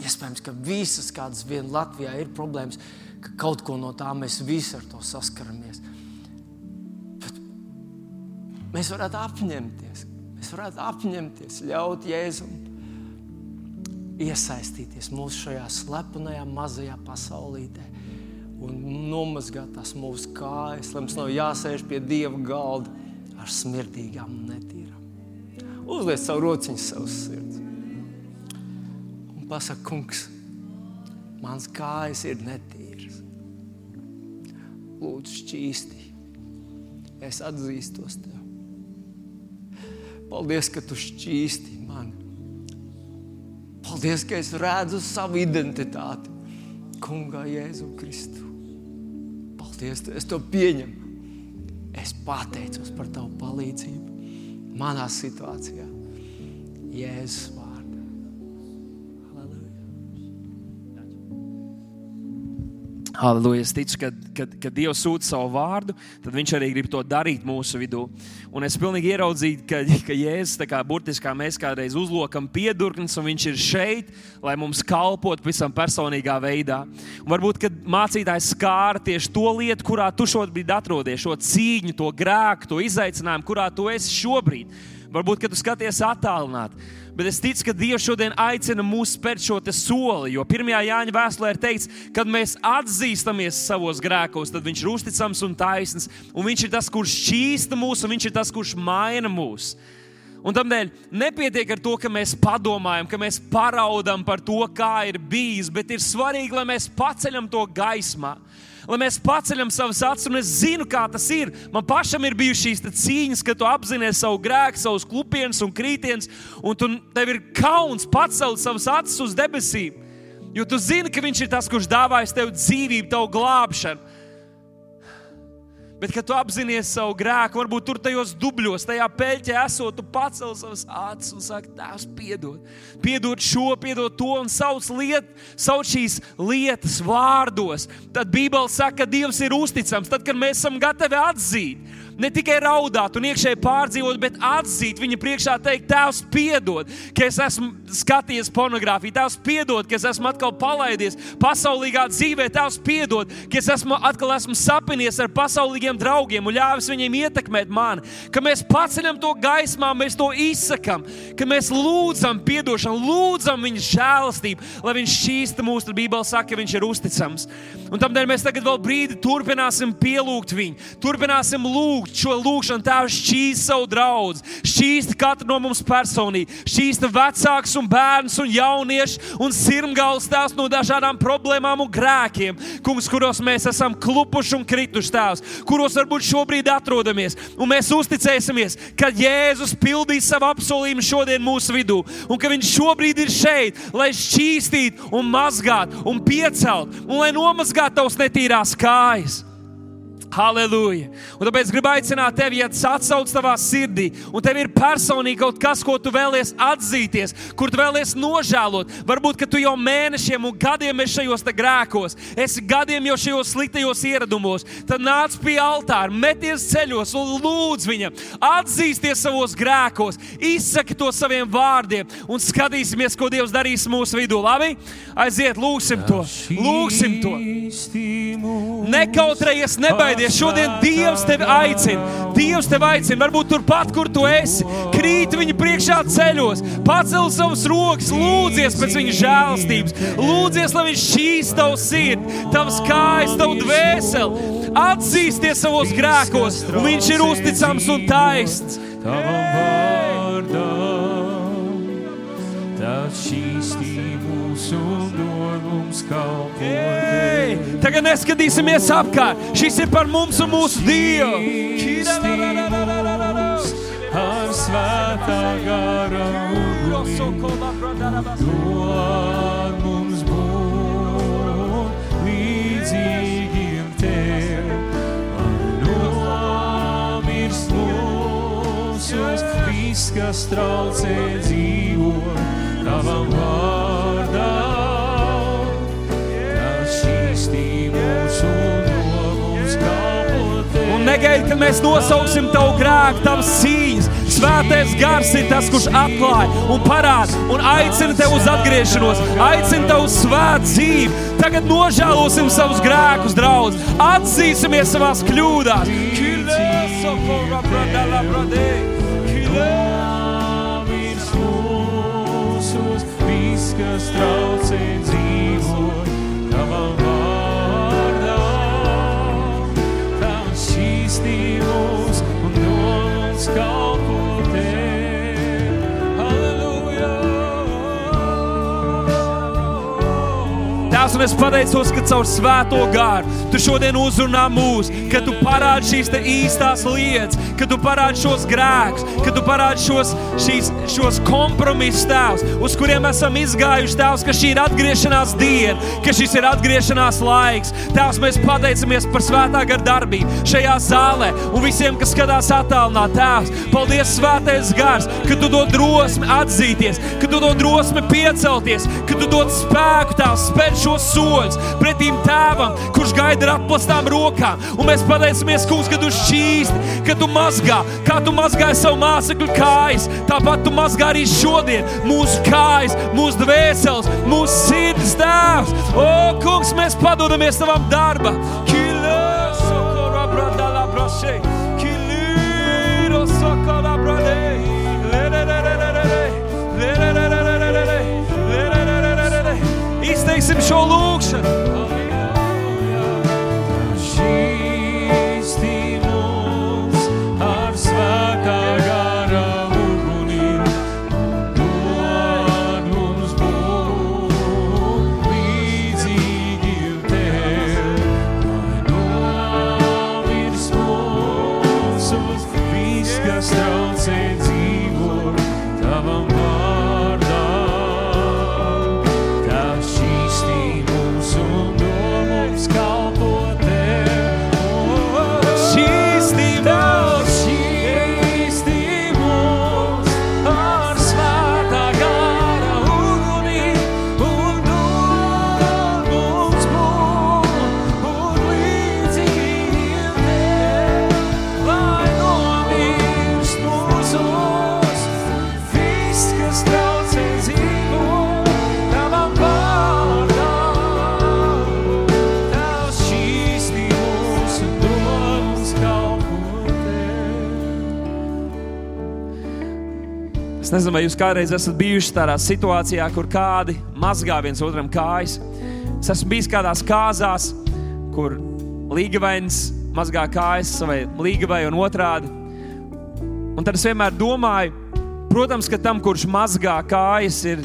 iespējams, ka visas kādas vien Latvijā ir problēmas, ka kaut ko no tā mēs visi ar to saskaramies. Bet mēs varētu apņemties, mēs varētu apņemties, ļaut Jēzum iesaistīties mūsu šajā slepenajā mazajā pasaulītē un nomazgāt tās mūsu kājas, lai mums nav jāsēž pie Dieva galda ar smirdīgām un netīrām. Uzliec savu rociņu savas sirds un pasaka, kungs, mans kājas ir netīras. Lūdzu, šķīsti. Es atzīstos tev. Paldies, ka tu šķīsti mani. Paldies, ka es redzu savu identitāti. Kungā, Jēzu Kristu. Paldies, es to pieņemu. Es pateicos par tavu palīdzību manā situācijā. Jēzus vārdā. Halleluja. Es ticu, ka, kad, kad Dievs sūta savu vārdu, tad Viņš arī grib to darīt mūsu vidū. Un es pilnīgi ieraudzīju, ka, ka Jēzus, kā burtiski mēs kādreiz uzlokam piedurknes, un Viņš ir šeit, lai mums kalpotu pavisam personīgā veidā. Un varbūt, kad mācītājs skāra tieši to lietu, kurā tu šobrīd atrodies, šo cīņu, to grēku, to izaicinājumu, kurā tu esi šobrīd. Varbūt, kad tu skaties attālināti. Bet es ticu, ka Dievs šodien aicina mūs spērt šo soli. Jo pirmajā Jāņa vēstulē ir teikts, kad mēs atzīstamies savos grēkos, tad Viņš ir uzticams un taisns. Un Viņš ir tas, kurš šķīsta mūs, un Viņš ir tas, kurš maina mūs. Un tādēļ nepietiek ar to, ka mēs padomājam, ka mēs paraudam par to, kā ir bijis, bet ir svarīgi, lai mēs paceļam to gaismā lai mēs paceļam savas acis, un es zinu, kā tas ir. Man pašam ir bijušas šīs cīņas, kad tu apzinājies savu grēku, savus klupienus un krītienus, un tu, tev ir kauns pacelt savas acis uz debesīm. Jo tu zini, ka Viņš ir tas, kurš dāvājas tev dzīvību, tavu glābšanu. Bet, kad tu apzinājies savu grēku, varbūt tur tajos dubļos, tajā peļķē esot, tu pacel savas acis un saki, Tēvs, piedod. Piedod šo, piedod to un sauc, liet, sauc šīs lietas vārdos. Tad Bībele saka, ka Dievs ir uzticams. Tad, kad mēs esam gatavi atzīt, ne tikai raudāt un iekšēji pārdzīvot, bet atzīt viņa priekšā, teikt, Tēvs, piedod, ka es esmu skatījies pornogrāfiju, Tēvs, piedod, ka es esmu atkal palaidies pasaulīgā dzīvē, Tēvs, piedod, ka es esmu atkal esmu sapinies ar pasaulīgiem draugiem un ļāvis viņiem ietekmēt mani, ka mēs paceļam to gaismā, mēs to izsakam, ka mēs lūdzam atdošanu, lūdzam viņa žēlastību, lai viņš šķīsta mūsu Bībelē, saka, ka viņš ir uzticams. Un tādēļ mēs tagad vēl brīdi turpināsim pielūgt viņu, turpināsim lūgt lūgt šo lūgšanu, Tēvs, šķīst savu draugu, šķīst katru no mums personīgi, šķīst vecāks un bērns un jaunieši un sirmgals tās no dažādām problēmām un grēkiem, kungs, kuros mēs esam klupuši un krituši tēvs, kuros varbūt šobrīd atrodamies. Un mēs uzticēsimies, ka Jēzus pildīs savu apsolījumu šodien mūsu vidū, un ka Viņš šobrīd ir šeit, lai šķīstītu un mazgātu un piecelt, un lai nomazgātu tavs netīrās kājas. Halleluja! Un tāpēc gribu aicināt tevi, ja tas atsauc tavā sirdī, un tev ir personīgi kaut kas, ko tu vēlies atzīties, kur tu vēlies nožēlot. Varbūt, ka tu jau mēnešiem un gadiem esi šajos grēkos, esi gadiem jau šajos sliktajos ieradumos. Tad nāc pie altāra, meties ceļos un lūdz viņam, atzīsties savos grēkos, izsaki to saviem vārdiem un skatīsimies, ko Dievs darīs mūsu vidū. Labi? Aiziet, lūgsim to! Lūgsim to! Nekautrējies, nebaidies! Paldies! Šodien Dievs tevi aicina. Dievs tevi aicina. Varbūt turpat, kur tu esi, krīt viņa priekšā ceļos, pacel savus rokas, lūdzies pēc viņa žēlstības. Lūdzies, lai viņš šīs tavu sirdi, tavas kājas, tavu dvēseli. Atzīsties savos grēkos, un viņš ir uzticams un taisns. Tavam vārdam, tas šīs mūsu dod mums kalpot. Hey, tagad neskatīsimies apkārt. Šis ir par mums un mūsu Dievu. Ar svētā gara dod mums būt līdzīgiem tev. Nomirst mūsos, viss, kas traucē dzīvot negaidi, kad mēs nosauksim tavu grēku, tavas cīņas. Svētais gars ir tas, kurš atklāja un parāda un aicina tevi uz atgriešanos, aicina tevi uz svētu dzīvi. Tagad nožēlosim savus grēkus, draugs, atzīsimies savās kļūdās. Viss, kas traucē dzīvot tavam šķīstījums un domums kalpo tev. Un es pateicos, ka caur svēto gāru tu šodien uzrunā mūs, ka tu parādi šīs īstās lietas, ka tu parādi šos grēkus, ka tu parādi šos, šīs, šos kompromisus, Tēvs, uz kuriem esam izgājuši, Tēvs, ka šī ir atgriešanās diena, ka šis ir atgriešanās laiks. Tēvs, mēs pateicamies par svētā gara darbību šajā zālē un visiem, kas skatās attālināt. Tēvs, paldies, svētais gars, ka tu dod drosmi atzīties, ka tu dod drosmi piecelties, ka tu dod spēku Tēvs spērt šos soļus pretīm Tēvam, kurš gaida ar atplastām rokām. Un mēs pateicamies, Kungs, ka tu šķīsti, ka tu mazgā, kā tu mazgāji savu māsakļu kājas. Tāpat tu mazgā arī šodien mūsu kājas, mūsu dvēseles, mūsu sirds tēvs. O, Kungs, mēs padodamies tavam darbam. Kilo sokora bradala brashe. Kiliro Izteiksim šo lūgšanu. Es nezinu, vai jūs kādreiz esat bijuši tādā situācijā, kur kādi mazgā viens otram kājas. Es esmu bijis kādās kāzās, kur līgavains mazgā kājas savai līgavai un otrādi. Un tad es vienmēr domāju, protams, ka tam, kurš mazgā kājas, ir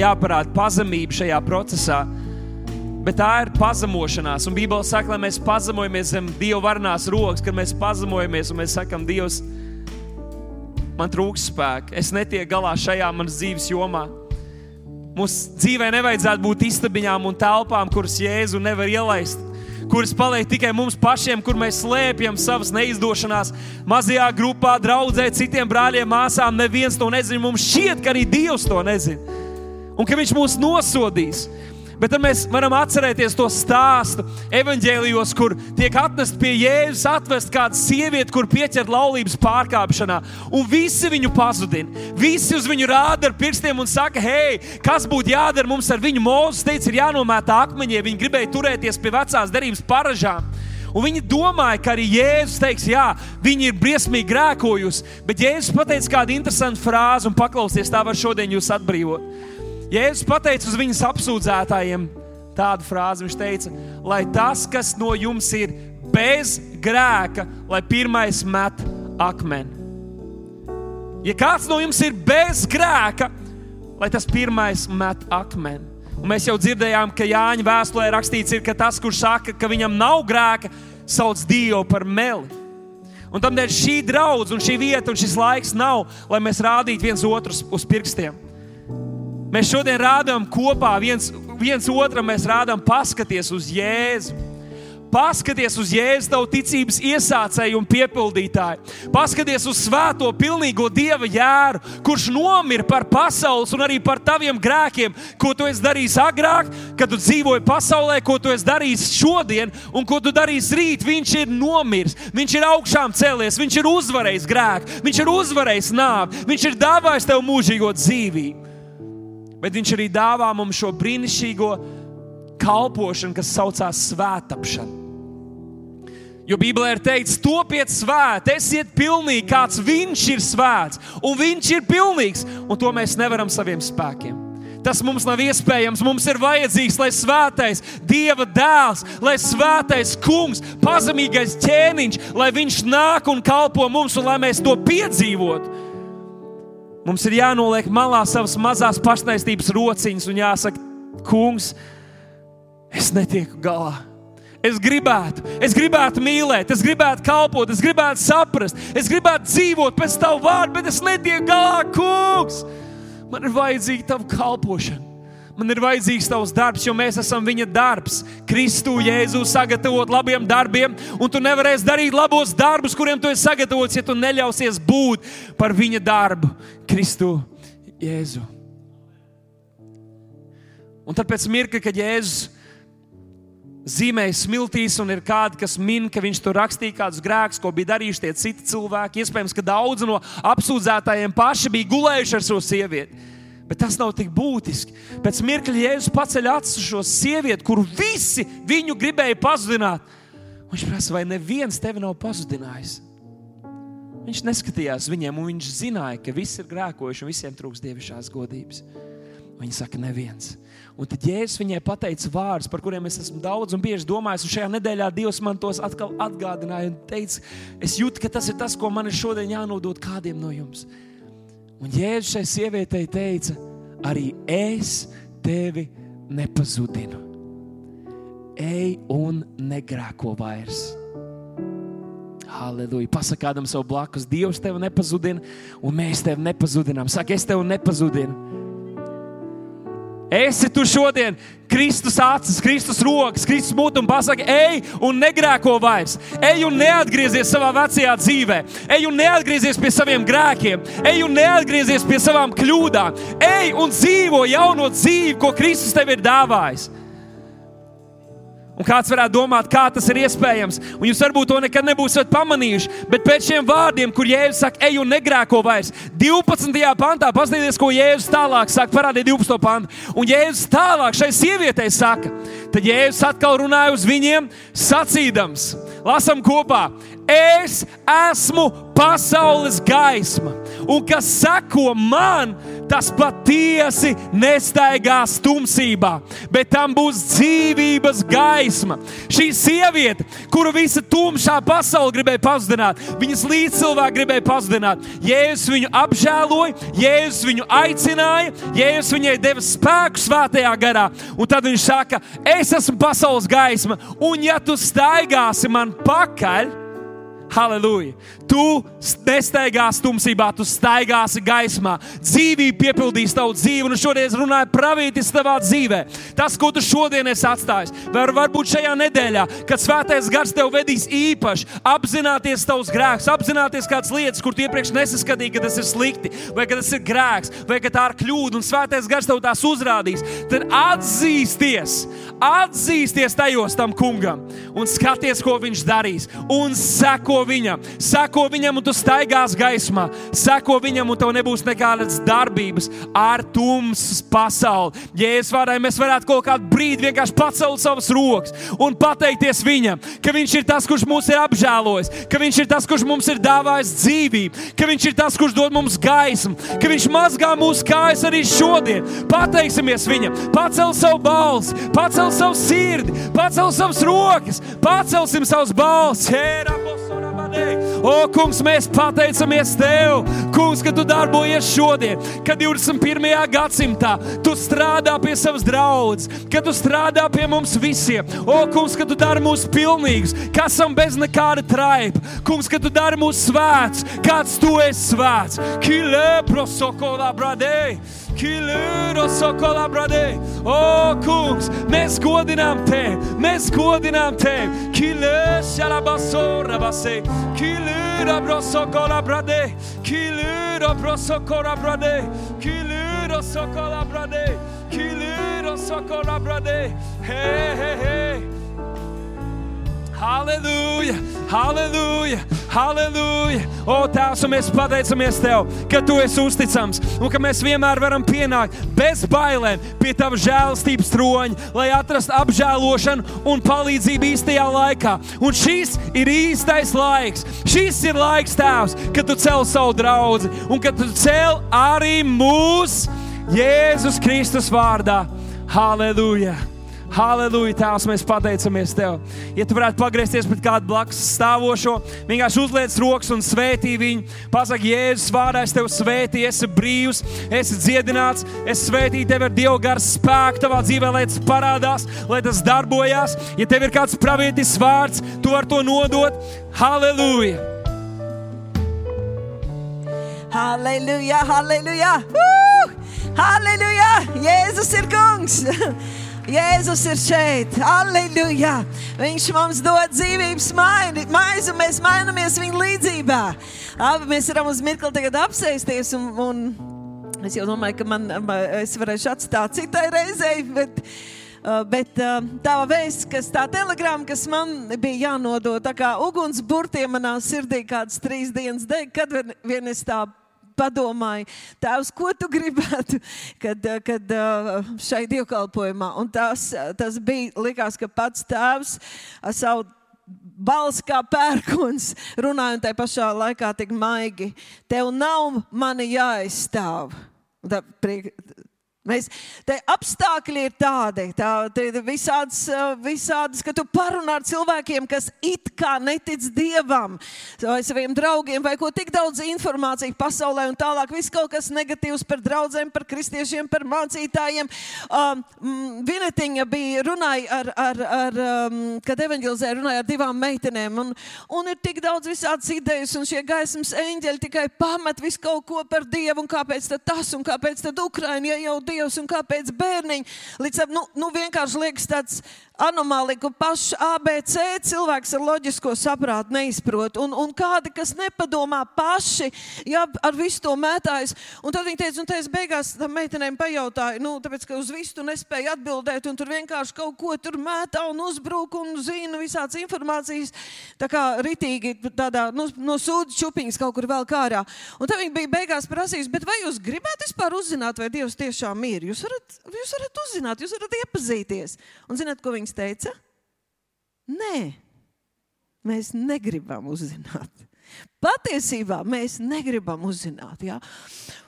jāparāda pazemība šajā procesā. Bet tā ir pazemošanās. Un Bībelē saka, lai mēs pazemojamies zem Dieva varnās rokas, kad mēs pazemojamies un mēs sakām, Dievs, man trūks spēka. Es netieku galā šajā manas dzīves jomā. Mūsu dzīvē nevajadzētu būt istabiņām un telpām, kuras Jēzu nevar ielaist. Kuras paliek tikai mums pašiem, kur mēs slēpjam savas neizdošanās, mazajā grupā, draudzē, citiem brāļiem, māsām. Neviens to nezina. Mums šķiet, ka arī Dievs to nezina. Un ka Viņš mūs nosodīs. Bet tad mēs varam atcerēties to stāstu evanģēlijos, kur tiek atnest pie Jēzus, atvest kādu sievieti, kur pieķert laulības pārkāpšanā, un visi viņu pazudina. Visi uz viņu rāda ar pirkstiem un saka, hei, kas būtu jādara mums ar viņu? Mūzis teica, ir jānomēta akmeņi, viņi gribēja turēties pie vecās derības paražām. Un viņi domāja, ka arī Jēzus teiks, jā, viņi ir briesmīgi grēkojusi. Bet Jēzus pateica kādu interesantu frāzi, un paklausieties, tā var šodien jūs atbrīvot. Jēzus pateica uz viņas apsūdzētājiem tādu frāzi. Viņš teica, lai tas, kas no jums ir bez grēka, lai pirmais met akmeni. Ja kāds no jums ir bez grēka, lai tas pirmais met akmeni. Un mēs jau dzirdējām, ka Jāņa vēstulē rakstīts, ir, ka tas, kurš saka, ka viņam nav grēka, sauc Dievu par meli. Un tādēļ šī draudzene, šī vieta un šis laiks nav, lai mēs rādītu viens otru uz pirkstiem. Mēs šodien rādām kopā, viens, viens otram mēs rādām, paskaties uz Jēzu. Paskaties uz Jēzu, tavu ticības iesācēju un piepildītāju. Paskaties uz svēto, pilnīgo Dieva jēru, kurš nomira par pasaules un arī par taviem grēkiem, ko tu esi darījis agrāk, kad tu dzīvoji pasaulē, ko tu esi darījis šodien un ko tu darīsi rīt. Viņš ir nomiris, viņš ir augšām cēlies, viņš ir uzvarējis grēku, viņš ir uzvarējis nāvi, viņš ir dāvājis tev mūžīgo dzīvību. Bet viņš arī dāvā mums šo brīnišķīgo kalpošanu, kas saucās svētāpšana. Jo Bībelē ir teikts, topiet svēti, esiet pilnīgi, kāds viņš ir svēts, un viņš ir pilnīgs, un to mēs nevaram saviem spēkiem. Tas mums nav iespējams. Mums ir vajadzīgs, lai svētais Dieva dēls, lai svētais kungs, pazemīgais ķēniņš, lai viņš nāk un kalpo mums, un lai mēs to piedzīvotu. Mums ir jānoliek malā savas mazās pašnaistības rociņas un jāsaka, kungs, es netieku galā. Es gribētu, es gribētu mīlēt, es gribētu kalpot, es gribētu saprast, es gribētu dzīvot pēc tavu vārdu, bet es netieku galā, kungs. Man ir vajadzīga tava kalpošana. Man ir vajadzīgs tavs darbs, jo mēs esam viņa darbs. Kristu Jēzu sagatavot labiem darbiem, un tu nevarēsi darīt labos darbus, kuriem tu esi sagatavots, ja tu neļausies būt par viņa darbu. Kristu Jēzu. Un tad pēc mirkļa, kad Jēzus zīmēja smiltīs, un ir kādi, kas min, ka viņš tur rakstīja kādus grēkus, ko bija darījuši tie citi cilvēki. Iespējams, ka daudzi no apsūdzētājiem paši bija gulējuši ar šo sievieti. Bet tas nav tik būtiski. Pēc mirkļa Jēzus paceļ acis uz šo sievieti, kuru visi viņu gribēja pazudināt. Viņš prasa, vai neviens tevi nav pazudinājis? Viņš neskatījās viņiem, un viņš zināja, ka visi ir grēkojuši un visiem trūks dievišķās godības. Viņa saka, neviens. Un tad Jēzus viņai pateica vārdus, par kuriem es esmu daudz un bieži domājis. Un šajā nedēļā Dievs man tos atkal atgādināja un teica, es jūtu, ka tas ir tas, ko man ir šodien jānodod kādiem no jums. Un Jēzus šai sievietei teica, arī es tevi nepazudinu. Ej un negrēko vairs. Halleluja. Pasakādam savu blakus, Dievs tevi nepazudina, un mēs tevi nepazudinām. Saka, es tevi nepazudinu. Esi tu šodien Kristus acis, Kristus rokas, Kristus mūtu un pasaki, ej un negrēko vairs. Ej un neatgriezies savā vecajā dzīvē. Ej un neatgriezies pie saviem grēkiem. Ej un neatgriezies pie savām kļūdām. Ej un dzīvo jauno dzīvi, ko Kristus tev ir dāvājis. Un kāds varētu domāt, kā tas ir iespējams, un jūs varbūt to nekad nebūsiet pamanījuši. Bet pēc šiem vārdiem, kur Jēzus saka, ej un negrēko vairs, 12. pantā paskatieties, ko Jēzus tālāk saka, parādiet 12. pantu. Un Jēzus tālāk šai sievietei saka, tad Jēzus atkal runāja uz viņiem, sacīdams, lasam kopā, es esmu pasaules gaisma, un kas seko man, tas patiesi nestaigās tumsībā, bet tam būs dzīvības gaisma. Šī sieviete, kuru visa tumšā pasaule gribēja pazudināt, viņas līdzcilvēki gribēja pazudināt, Jēzus viņu apžēloja, Jēzus viņu aicināja, Jēzus viņai deva spēku svētajā garā, un tad viņš saka, es esmu pasaules gaisma, un ja tu staigāsi man pakaļ, Halleluja! Tu nestaigāsi tumsībā, tu staigāsi gaismā. Dzīvība piepildīs tavu dzīvi, un šodien runāju pravītis tavā dzīvē. Tas, ko tu šodien esi atstājis, var, varbūt šajā nedēļā, kad svētais gars tev vedīs īpaši, apzināties tavus grēkus, apzināties kādas lietas, kur tu iepriekš nesaskatīji, ka tas ir slikti, vai ka tas ir grēks, vai ka tā ir kļūda, un svētais gars tev tās uzrādīs. Tad atzīsties, atzīsties tajos tam kungam un skaties, ko viņš darīs, un seko viņam. Seko viņam, un tu staigās gaismā. Seko viņam, un tev nebūs nekādas darbības ar tumsas pasauli. Jēzus vārdā mēs varētu kaut kādu brīdi vienkārši pacelt savas rokas un pateikties viņam, ka viņš ir tas, kurš mūs ir apžēlojis, ka viņš ir tas, kurš mums ir dāvājis dzīvību, ka viņš ir tas, kurš dod mums gaismu, ka viņš mazgā mūsu kājas arī šodien. Pateiksimies viņam, pacel savu balsi, pacel savu sirdi, pacel savas rokas, pacelsim savus balsis. O, kungs, mēs pateicamies Tev, kungs, ka Tu darbojies šodien, kad 21. gadsimtā Tu strādā pie savas draudzes, ka Tu strādā pie mums visiem. O, kungs, ka Tu dari mūs pilnīgus, ka esam bez nekāda traipa. Kungs, ka Tu dari mūs svēts, kāds Tu esi svēts. Kile prosokola bradei. Kilūro sokolā bradē. O, kungs, mēs godinām tevi, mēs godinām tevi. Kilēša la basora basē. Kilūro brosokolā bradē. Kilūro brosokolā bradē. Kilūro sokolā bradē. Kilūro sokolā bradē. Hei, hei, hei. Halleluja, halleluja, halleluja. O, Tēvs, mēs pateicamies Tev, ka Tu esi uzticams un ka mēs vienmēr varam pienākt bez bailēm pie Tava žēlastības troņa, lai atrastu apžēlošanu un palīdzību īstajā laikā. Un šis ir īstais laiks. Šis ir laiks, Tēvs, kad Tu cel savu draugu un kad Tu cel arī mūs Jēzus Kristus vārdā. Halleluja! Halleluja, Tēvs, mēs pateicamies Tev. Ja Tu varētu pagriezties pret kādu blakus stāvošo, vienkārši uzliec rokas un svētī viņu. Pasaki, Jēzus, vārdā es Tev svētīju, esi brīvs, esi dziedināts, es svētīju Tevi ar Dievu garu spēku Tavā dzīvē, lai tas parādās, lai tas darbojās. Ja Tev ir kāds pravietis vārds, Tu vari to nodot. Halleluja! Halleluja, halleluja! Uh! Halleluja! Jēzus ir kungs! Jēzus ir šeit, aleluja! Viņš mums dod dzīvības maizi, un mēs mainamies viņa līdzjūtībā. Abi mēs varam uz mirkli tagad apsēsties, un, un es jau domāju, ka man, es varēšu atstāt citai reizei. Bet, Uh, bet uh, tā vēsts, kas tā telegrāma, kas man bija jānodod, tā kā ugunsburtiem manā sirdī kādas trīs dienas deg, kad vien es tā padomāju, Tēvs, ko tu gribētu, kad, kad šai dievkalpojumā. Un tas, tas bija, likās, ka pats Tēvs savu balss kā pērkons, runājot tajā pašā laikā tik maigi. Tev nav mani jāizstāv. Tā, priek, Mēs, apstākļi ir tādi, tā, visādas, visādas, ka tu parunā ar cilvēkiem, kas it kā netic dievam, vai saviem draugiem, vai ko tik daudz informācijas pasaulē, un tālāk viss kaut kas negatīvs par draugiem, par kristiešiem, par mācītājiem. Um, Vinetiņa bija runāja ar, ar, ar um, kad evanģelizē runāja ar divām meitenēm, un, un ir tik daudz visādas idejas, un šie gaismas eņģeļi tikai pamet visu kaut ko par dievu, un kāpēc tad tas, un kāpēc tad Ukraina, ja jau Dievs Dievs un kāpēc bērniņi. Līdz ar nu, nu vienkārši liekas tāds anomālija, ka pašs ABC cilvēks ar loģisko saprātu neizprot. Un, un kādi, kas nepadomā paši, jā, ar visu to mētājas. Un tad viņi teica, un es beigās tam meitenēm pajautāju, nu, tāpēc, ka uz visu tu nespēji atbildēt, un tur vienkārši kaut ko tur mētā un uzbruk un zina visādas informācijas. Tā kā ritīgi tādā, nu, no sūdu čupiņas kaut kur vēl kārā. Un tad viņi bija beigās prasījis, bet vai jūs gribētu vispār uzzināt, vai Dievs tiešām ir? Jūs varat, jūs varat uzzināt, jūs varat iepazīties. Un zināt, ko viņas teica? Nē, mēs negribam uzzināt. Patiesībā mēs negribam uzzināt. Ja?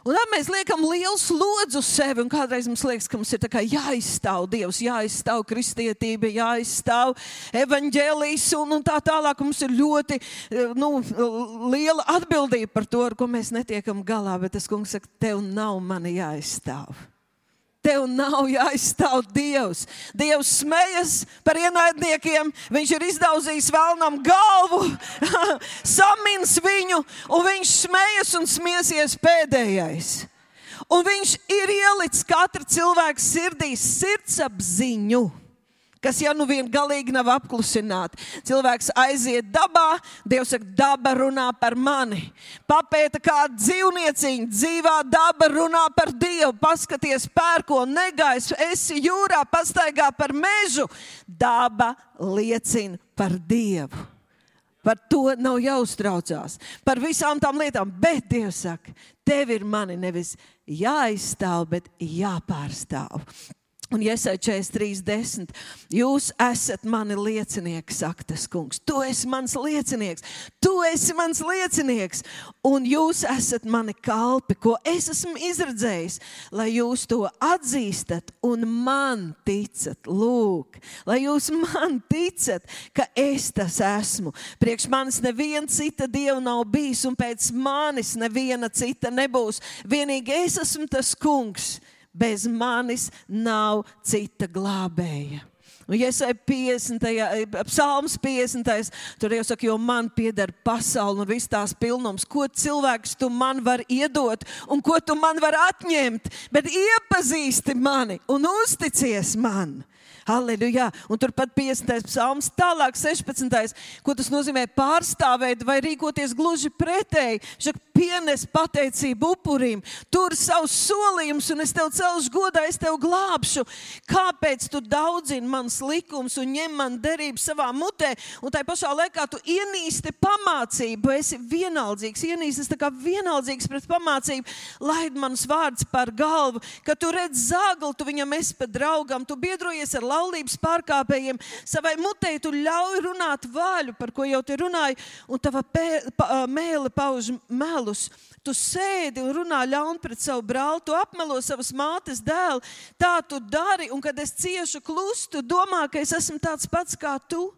Un tad mēs liekam lielu slodzi uz sevi, kādreiz mums liekas, ka mums ir jāizstāv Dievs, jāizstāv kristietība, jāizstāv evaņģēlijas, un, un tā tālāk. Mums ir ļoti nu, liela atbildība par to, ar ko mēs netiekam galā. Bet tas kungs saka, tev nav mani jāizstāv. Tev nav jāizstāv Dievs. Dievs smejas par ienaidniekiem. Viņš ir izdaudzījis vēlnam galvu, samins viņu, un viņš smejas un smiesies pēdējais. Un viņš ir ielicis katra cilvēka sirdī sirdsapziņu kas jau nu vien galīgi nav apklusināti. Cilvēks aiziet dabā, Dievs saka, daba runā par mani. Papēta kādu dzīvnieciņu, dzīvā daba runā par Dievu. Paskaties, pērko, negais, esi jūrā, pastaigā par mežu. Daba liecina par Dievu. Par to nav jāuztraucās. Par visām tām lietām. Bet Dievs saka, tev ir mani nevis jāizstāv, bet jāpārstāv. Un iesai 43.10. Jūs esat mani liecinieki, saka tas kungs. Tu esi mans liecinieks, tu esi mans liecinieks, un jūs esat mani kalpi, ko es esmu izredzējis, lai jūs to atzīstat un man ticat. Lūk, lai jūs man ticat, ka es tas esmu. Priekš manis neviena cita dieva nav bijis, un pēc manis neviena cita nebūs. Vienīgi es esmu tas kungs bez manis nav cita glābēja. Un, ja es eju 50. eh, psalms 50. tur jau saka, jo man pieder pasaule un viss tās pilnums, ko cilvēks tu man var iedot un ko tu man var atņemt, bet iepazīsti mani un uzticies man. Halleluja! Un turpat 50. psalms, tālāk 16. ko tas nozīmē pārstāvēt vai rīkoties gluži pretēji. Saka, pienes pateicību upurim, tur savus solījumus, un es tev celšu godā, es tev glābšu. Kāpēc tu daudzini mans likums un ņem man derību savā mutē, un tai pašā laikā tu ienīsti pamācību, esi vienaldzīgs, ienīstis tā kā vienaldzīgs pret pamācību, laid mans vārds par galvu, ka tu redz zāgli, tu viņam esi pa draugam, tu biedrojies ar laulības pārkāpējiem, savai mutē tu ļauj runāt vāļu, par ko jau te runāju, un tava pē, pa, mēle pauž melus. Tu sēdi un runā ļauni pret savu brāli, tu apmelo savas mātes dēlu, tā tu dari, un kad es ciešu klustu, domā, ka es esmu tāds pats kā tu.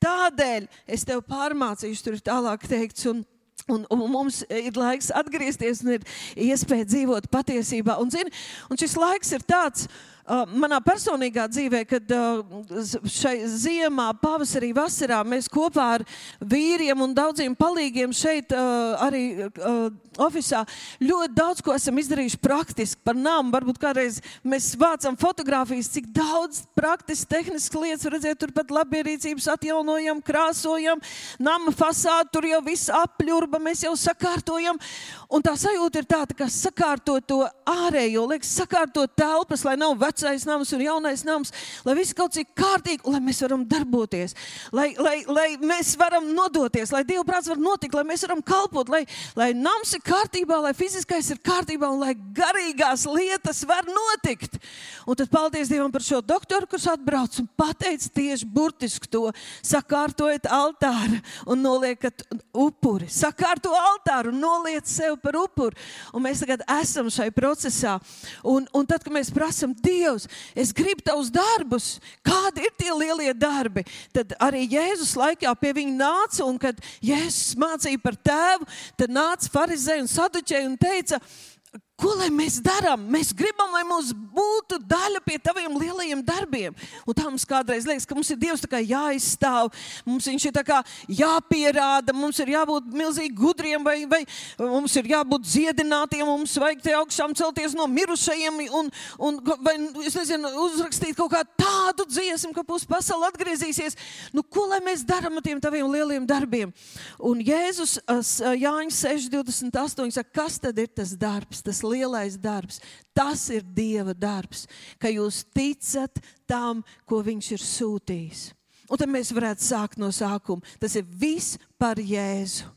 Tādēļ es tev pārmācīšu, tur ir tālāk teikts. Un, Un, un mums ir laiks atgriezties, un ir iespēja dzīvot patiesībā. Un, zini, un šis laiks ir tāds, uh, manā personīgā dzīvē, kad uh, šai ziemā, pavasarī, vasarā mēs kopā ar vīriem un daudziem palīgiem šeit, uh, arī uh, oficiālā, ļoti daudz ko esam izdarījuši praktiski par namu. Varbūt kādreiz mēs vācam fotogrāfijas, cik daudz praktisks, tehnisks lietas, redzēt, turpat labierīcības atjaunojam, krāsojam, nama fasādi, tur jau viss apļurba, mēs jau sakārtojam. Un tā sajūta ir tāda, ka sakārtot to ārējo, liekas, sakārtot telpas, lai nav vecais nams un jaunais nams, lai viss kaut cik kārtīgi, lai mēs varam darboties, lai, lai, lai mēs varam nodoties, lai Dieva prāts var notikt, lai mēs varam kalpot, lai, lai nams ir kārtībā, lai fiziskais ir kārtībā un lai garīgās lietas var notikt. Un tad paldies Dievam par šo doktoru, kurš atbrauc un pateica tieši burtiski to. Sakārtojiet altāru un noliekat upuri. Sakārto altāru un noliec sev par upuri. Un mēs tagad esam šai procesā. Un, un tad, kad mēs prasām, Dievs, es gribu tavus darbus, kādi ir tie lielie darbi, tad arī Jēzus laikā pie viņa nāca. Un kad Jēzus mācīja par tēvu, tad nāca farizēji un saduķēji un teica, Ko lai mēs darām? Mēs gribam, lai mums būtu daļa pie taviem lielajiem darbiem. Un tā mums kādreiz liekas, ka mums ir Dievs jāizstāv, mums viņš ir jāpierāda, mums ir jābūt milzīgi gudriem, vai, vai mums ir jābūt dziedinātiem, mums vajag te augšām celties no mirušajiem, un, un vai, nezinu, uzrakstīt kaut kādu tādu dziesmu, ka pusi pasaule atgriezīsies. Nu, ko lai mēs darām ar tiem taviem lielajiem darbiem? Un Jēzus Jāņa 6,28 saka, kas tad ir tas darbs? Tas lielais darbs. Tas ir Dieva darbs, ka jūs ticat tam, ko Viņš ir sūtījis. Un tad mēs varētu sākt no sākuma. Tas ir viss par Jēzu.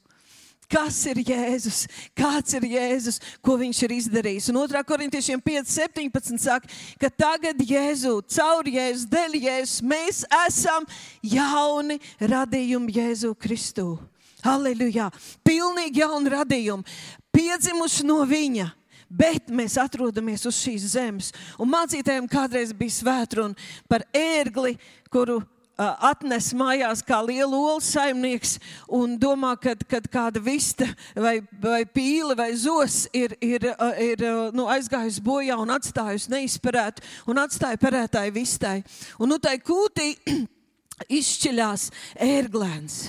Kas ir Jēzus? Kāds ir Jēzus? Ko viņš ir izdarījis? Un 2. korintiešiem 5.17 saka, ka tagad Jēzu, caur Jēzu, dēļ Jēzus, mēs esam jauni radījumi Jēzu Kristu. Halleluja! Pilnīgi jauni radījumi, piedzimuši no viņa. Bet mēs atrodamies uz šīs zemes. Un mācītājiem kādreiz bija svētruna par ērgli, kuru atnes mājās kā lielu olu saimnieks un domā, ka kāda vista vai, vai pīle vai zos ir, ir, ir nu, aizgājusi bojā un atstājusi neizperētu un atstāja perētāju vistai. Un nu tai kūtī izšķiļās ērglēns.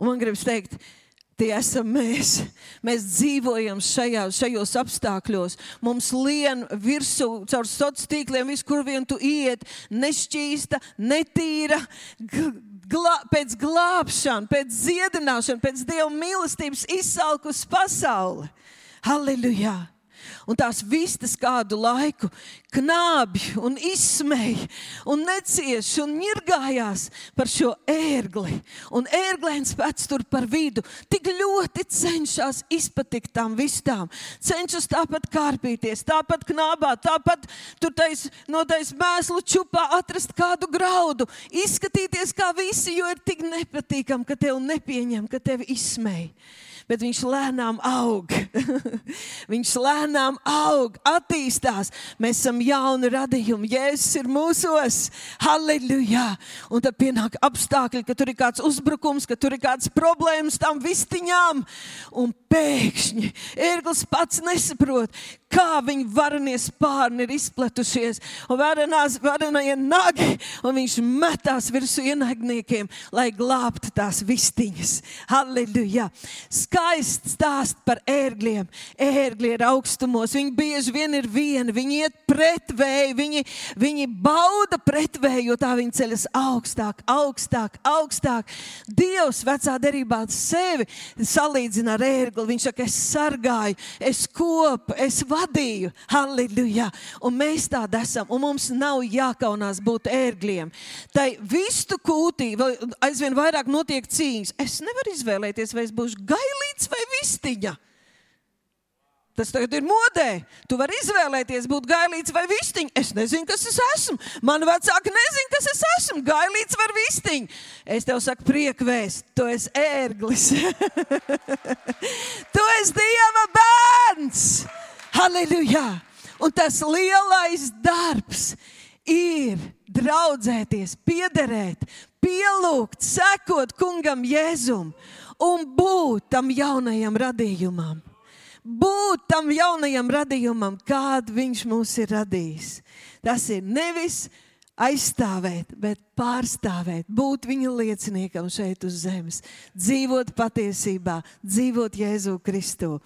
Un man gribas teikt, tie esam mēs. Mēs dzīvojam šajā, šajos apstākļos. Mums lien virsū caur sociāliem tīkliem, visur vien tu iet, nešķīsta, netīra. Glā, pēc glābšanas, pēc dziedināšanas, pēc dieva mīlestības izsalkus pasauli. Halleluja! Un tās vistas kādu laiku knābi un izsmeja un necieš un ņirgājās par šo ērgli. Un ērglēns pēc tur par vidu tik ļoti cenšas izpatikt tām vistām. Cenšas tāpat kārpīties, tāpat knābā, tāpat tur tais, no tais mēslu čupā atrast kādu graudu, izskatīties kā visi, jo ir tik nepatīkam, ka tev nepieņem, ka tevi izsmeja bet viņš lēnām aug. viņš lēnām aug, attīstās. Mēs esam jauni radījumi. Jēzus ir mūsos. Halleluja! Un tad pienāk apstākļi, ka tur ir kāds uzbrukums, ka tur ir kāds problēmas tam vistiņām. Un pēkšņi ērglis pats nesaprot, kā viņa varenie spārni ir izplatušies, un varenās, varenie nagi, un viņš metās virsū ienaidniekiem, lai glābtu tās vistiņas. Halleluja! Skaists stāst par ērgļiem. Ērgļi ir augstumos, viņi bieži vien ir vieni, viņi iet pretvēju, viņi, viņi bauda pretvēju, jo tā viņi ceļas augstāk, augstāk, augstāk. Dievs vecā derībā sevi salīdzina ar ērgli. Viņš saka, es sargāju, es kopu, es vadīju. Halleluja! Un mēs tādi esam, un mums nav jākaunās būt ērgļiem. Tai vistu kūtī aizvien vairāk notiek cīņas. Es nevaru izvēlēties, vai es būšu gailīts vai vistiņa. Tas tagad ir modē. Tu vari izvēlēties, būt gailīts vai vistiņš. Es nezinu, kas es esmu. Man vecāki nezina, kas es esmu. Gailīts vai vistiņš. Es tev saku, priekvēs, tu esi ērglis. tu esi Dieva bērns. Halleluja! Un tas lielais darbs ir draudzēties, piederēt, pielūgt, sekot kungam Jēzum un būt tam jaunajam radījumam būt tam jaunajam radījumam, kādu viņš mums ir radījis. Tas ir nevis aizstāvēt, bet pārstāvēt, būt viņa lieciniekam šeit uz zemes, dzīvot patiesībā, dzīvot Jēzu Kristu.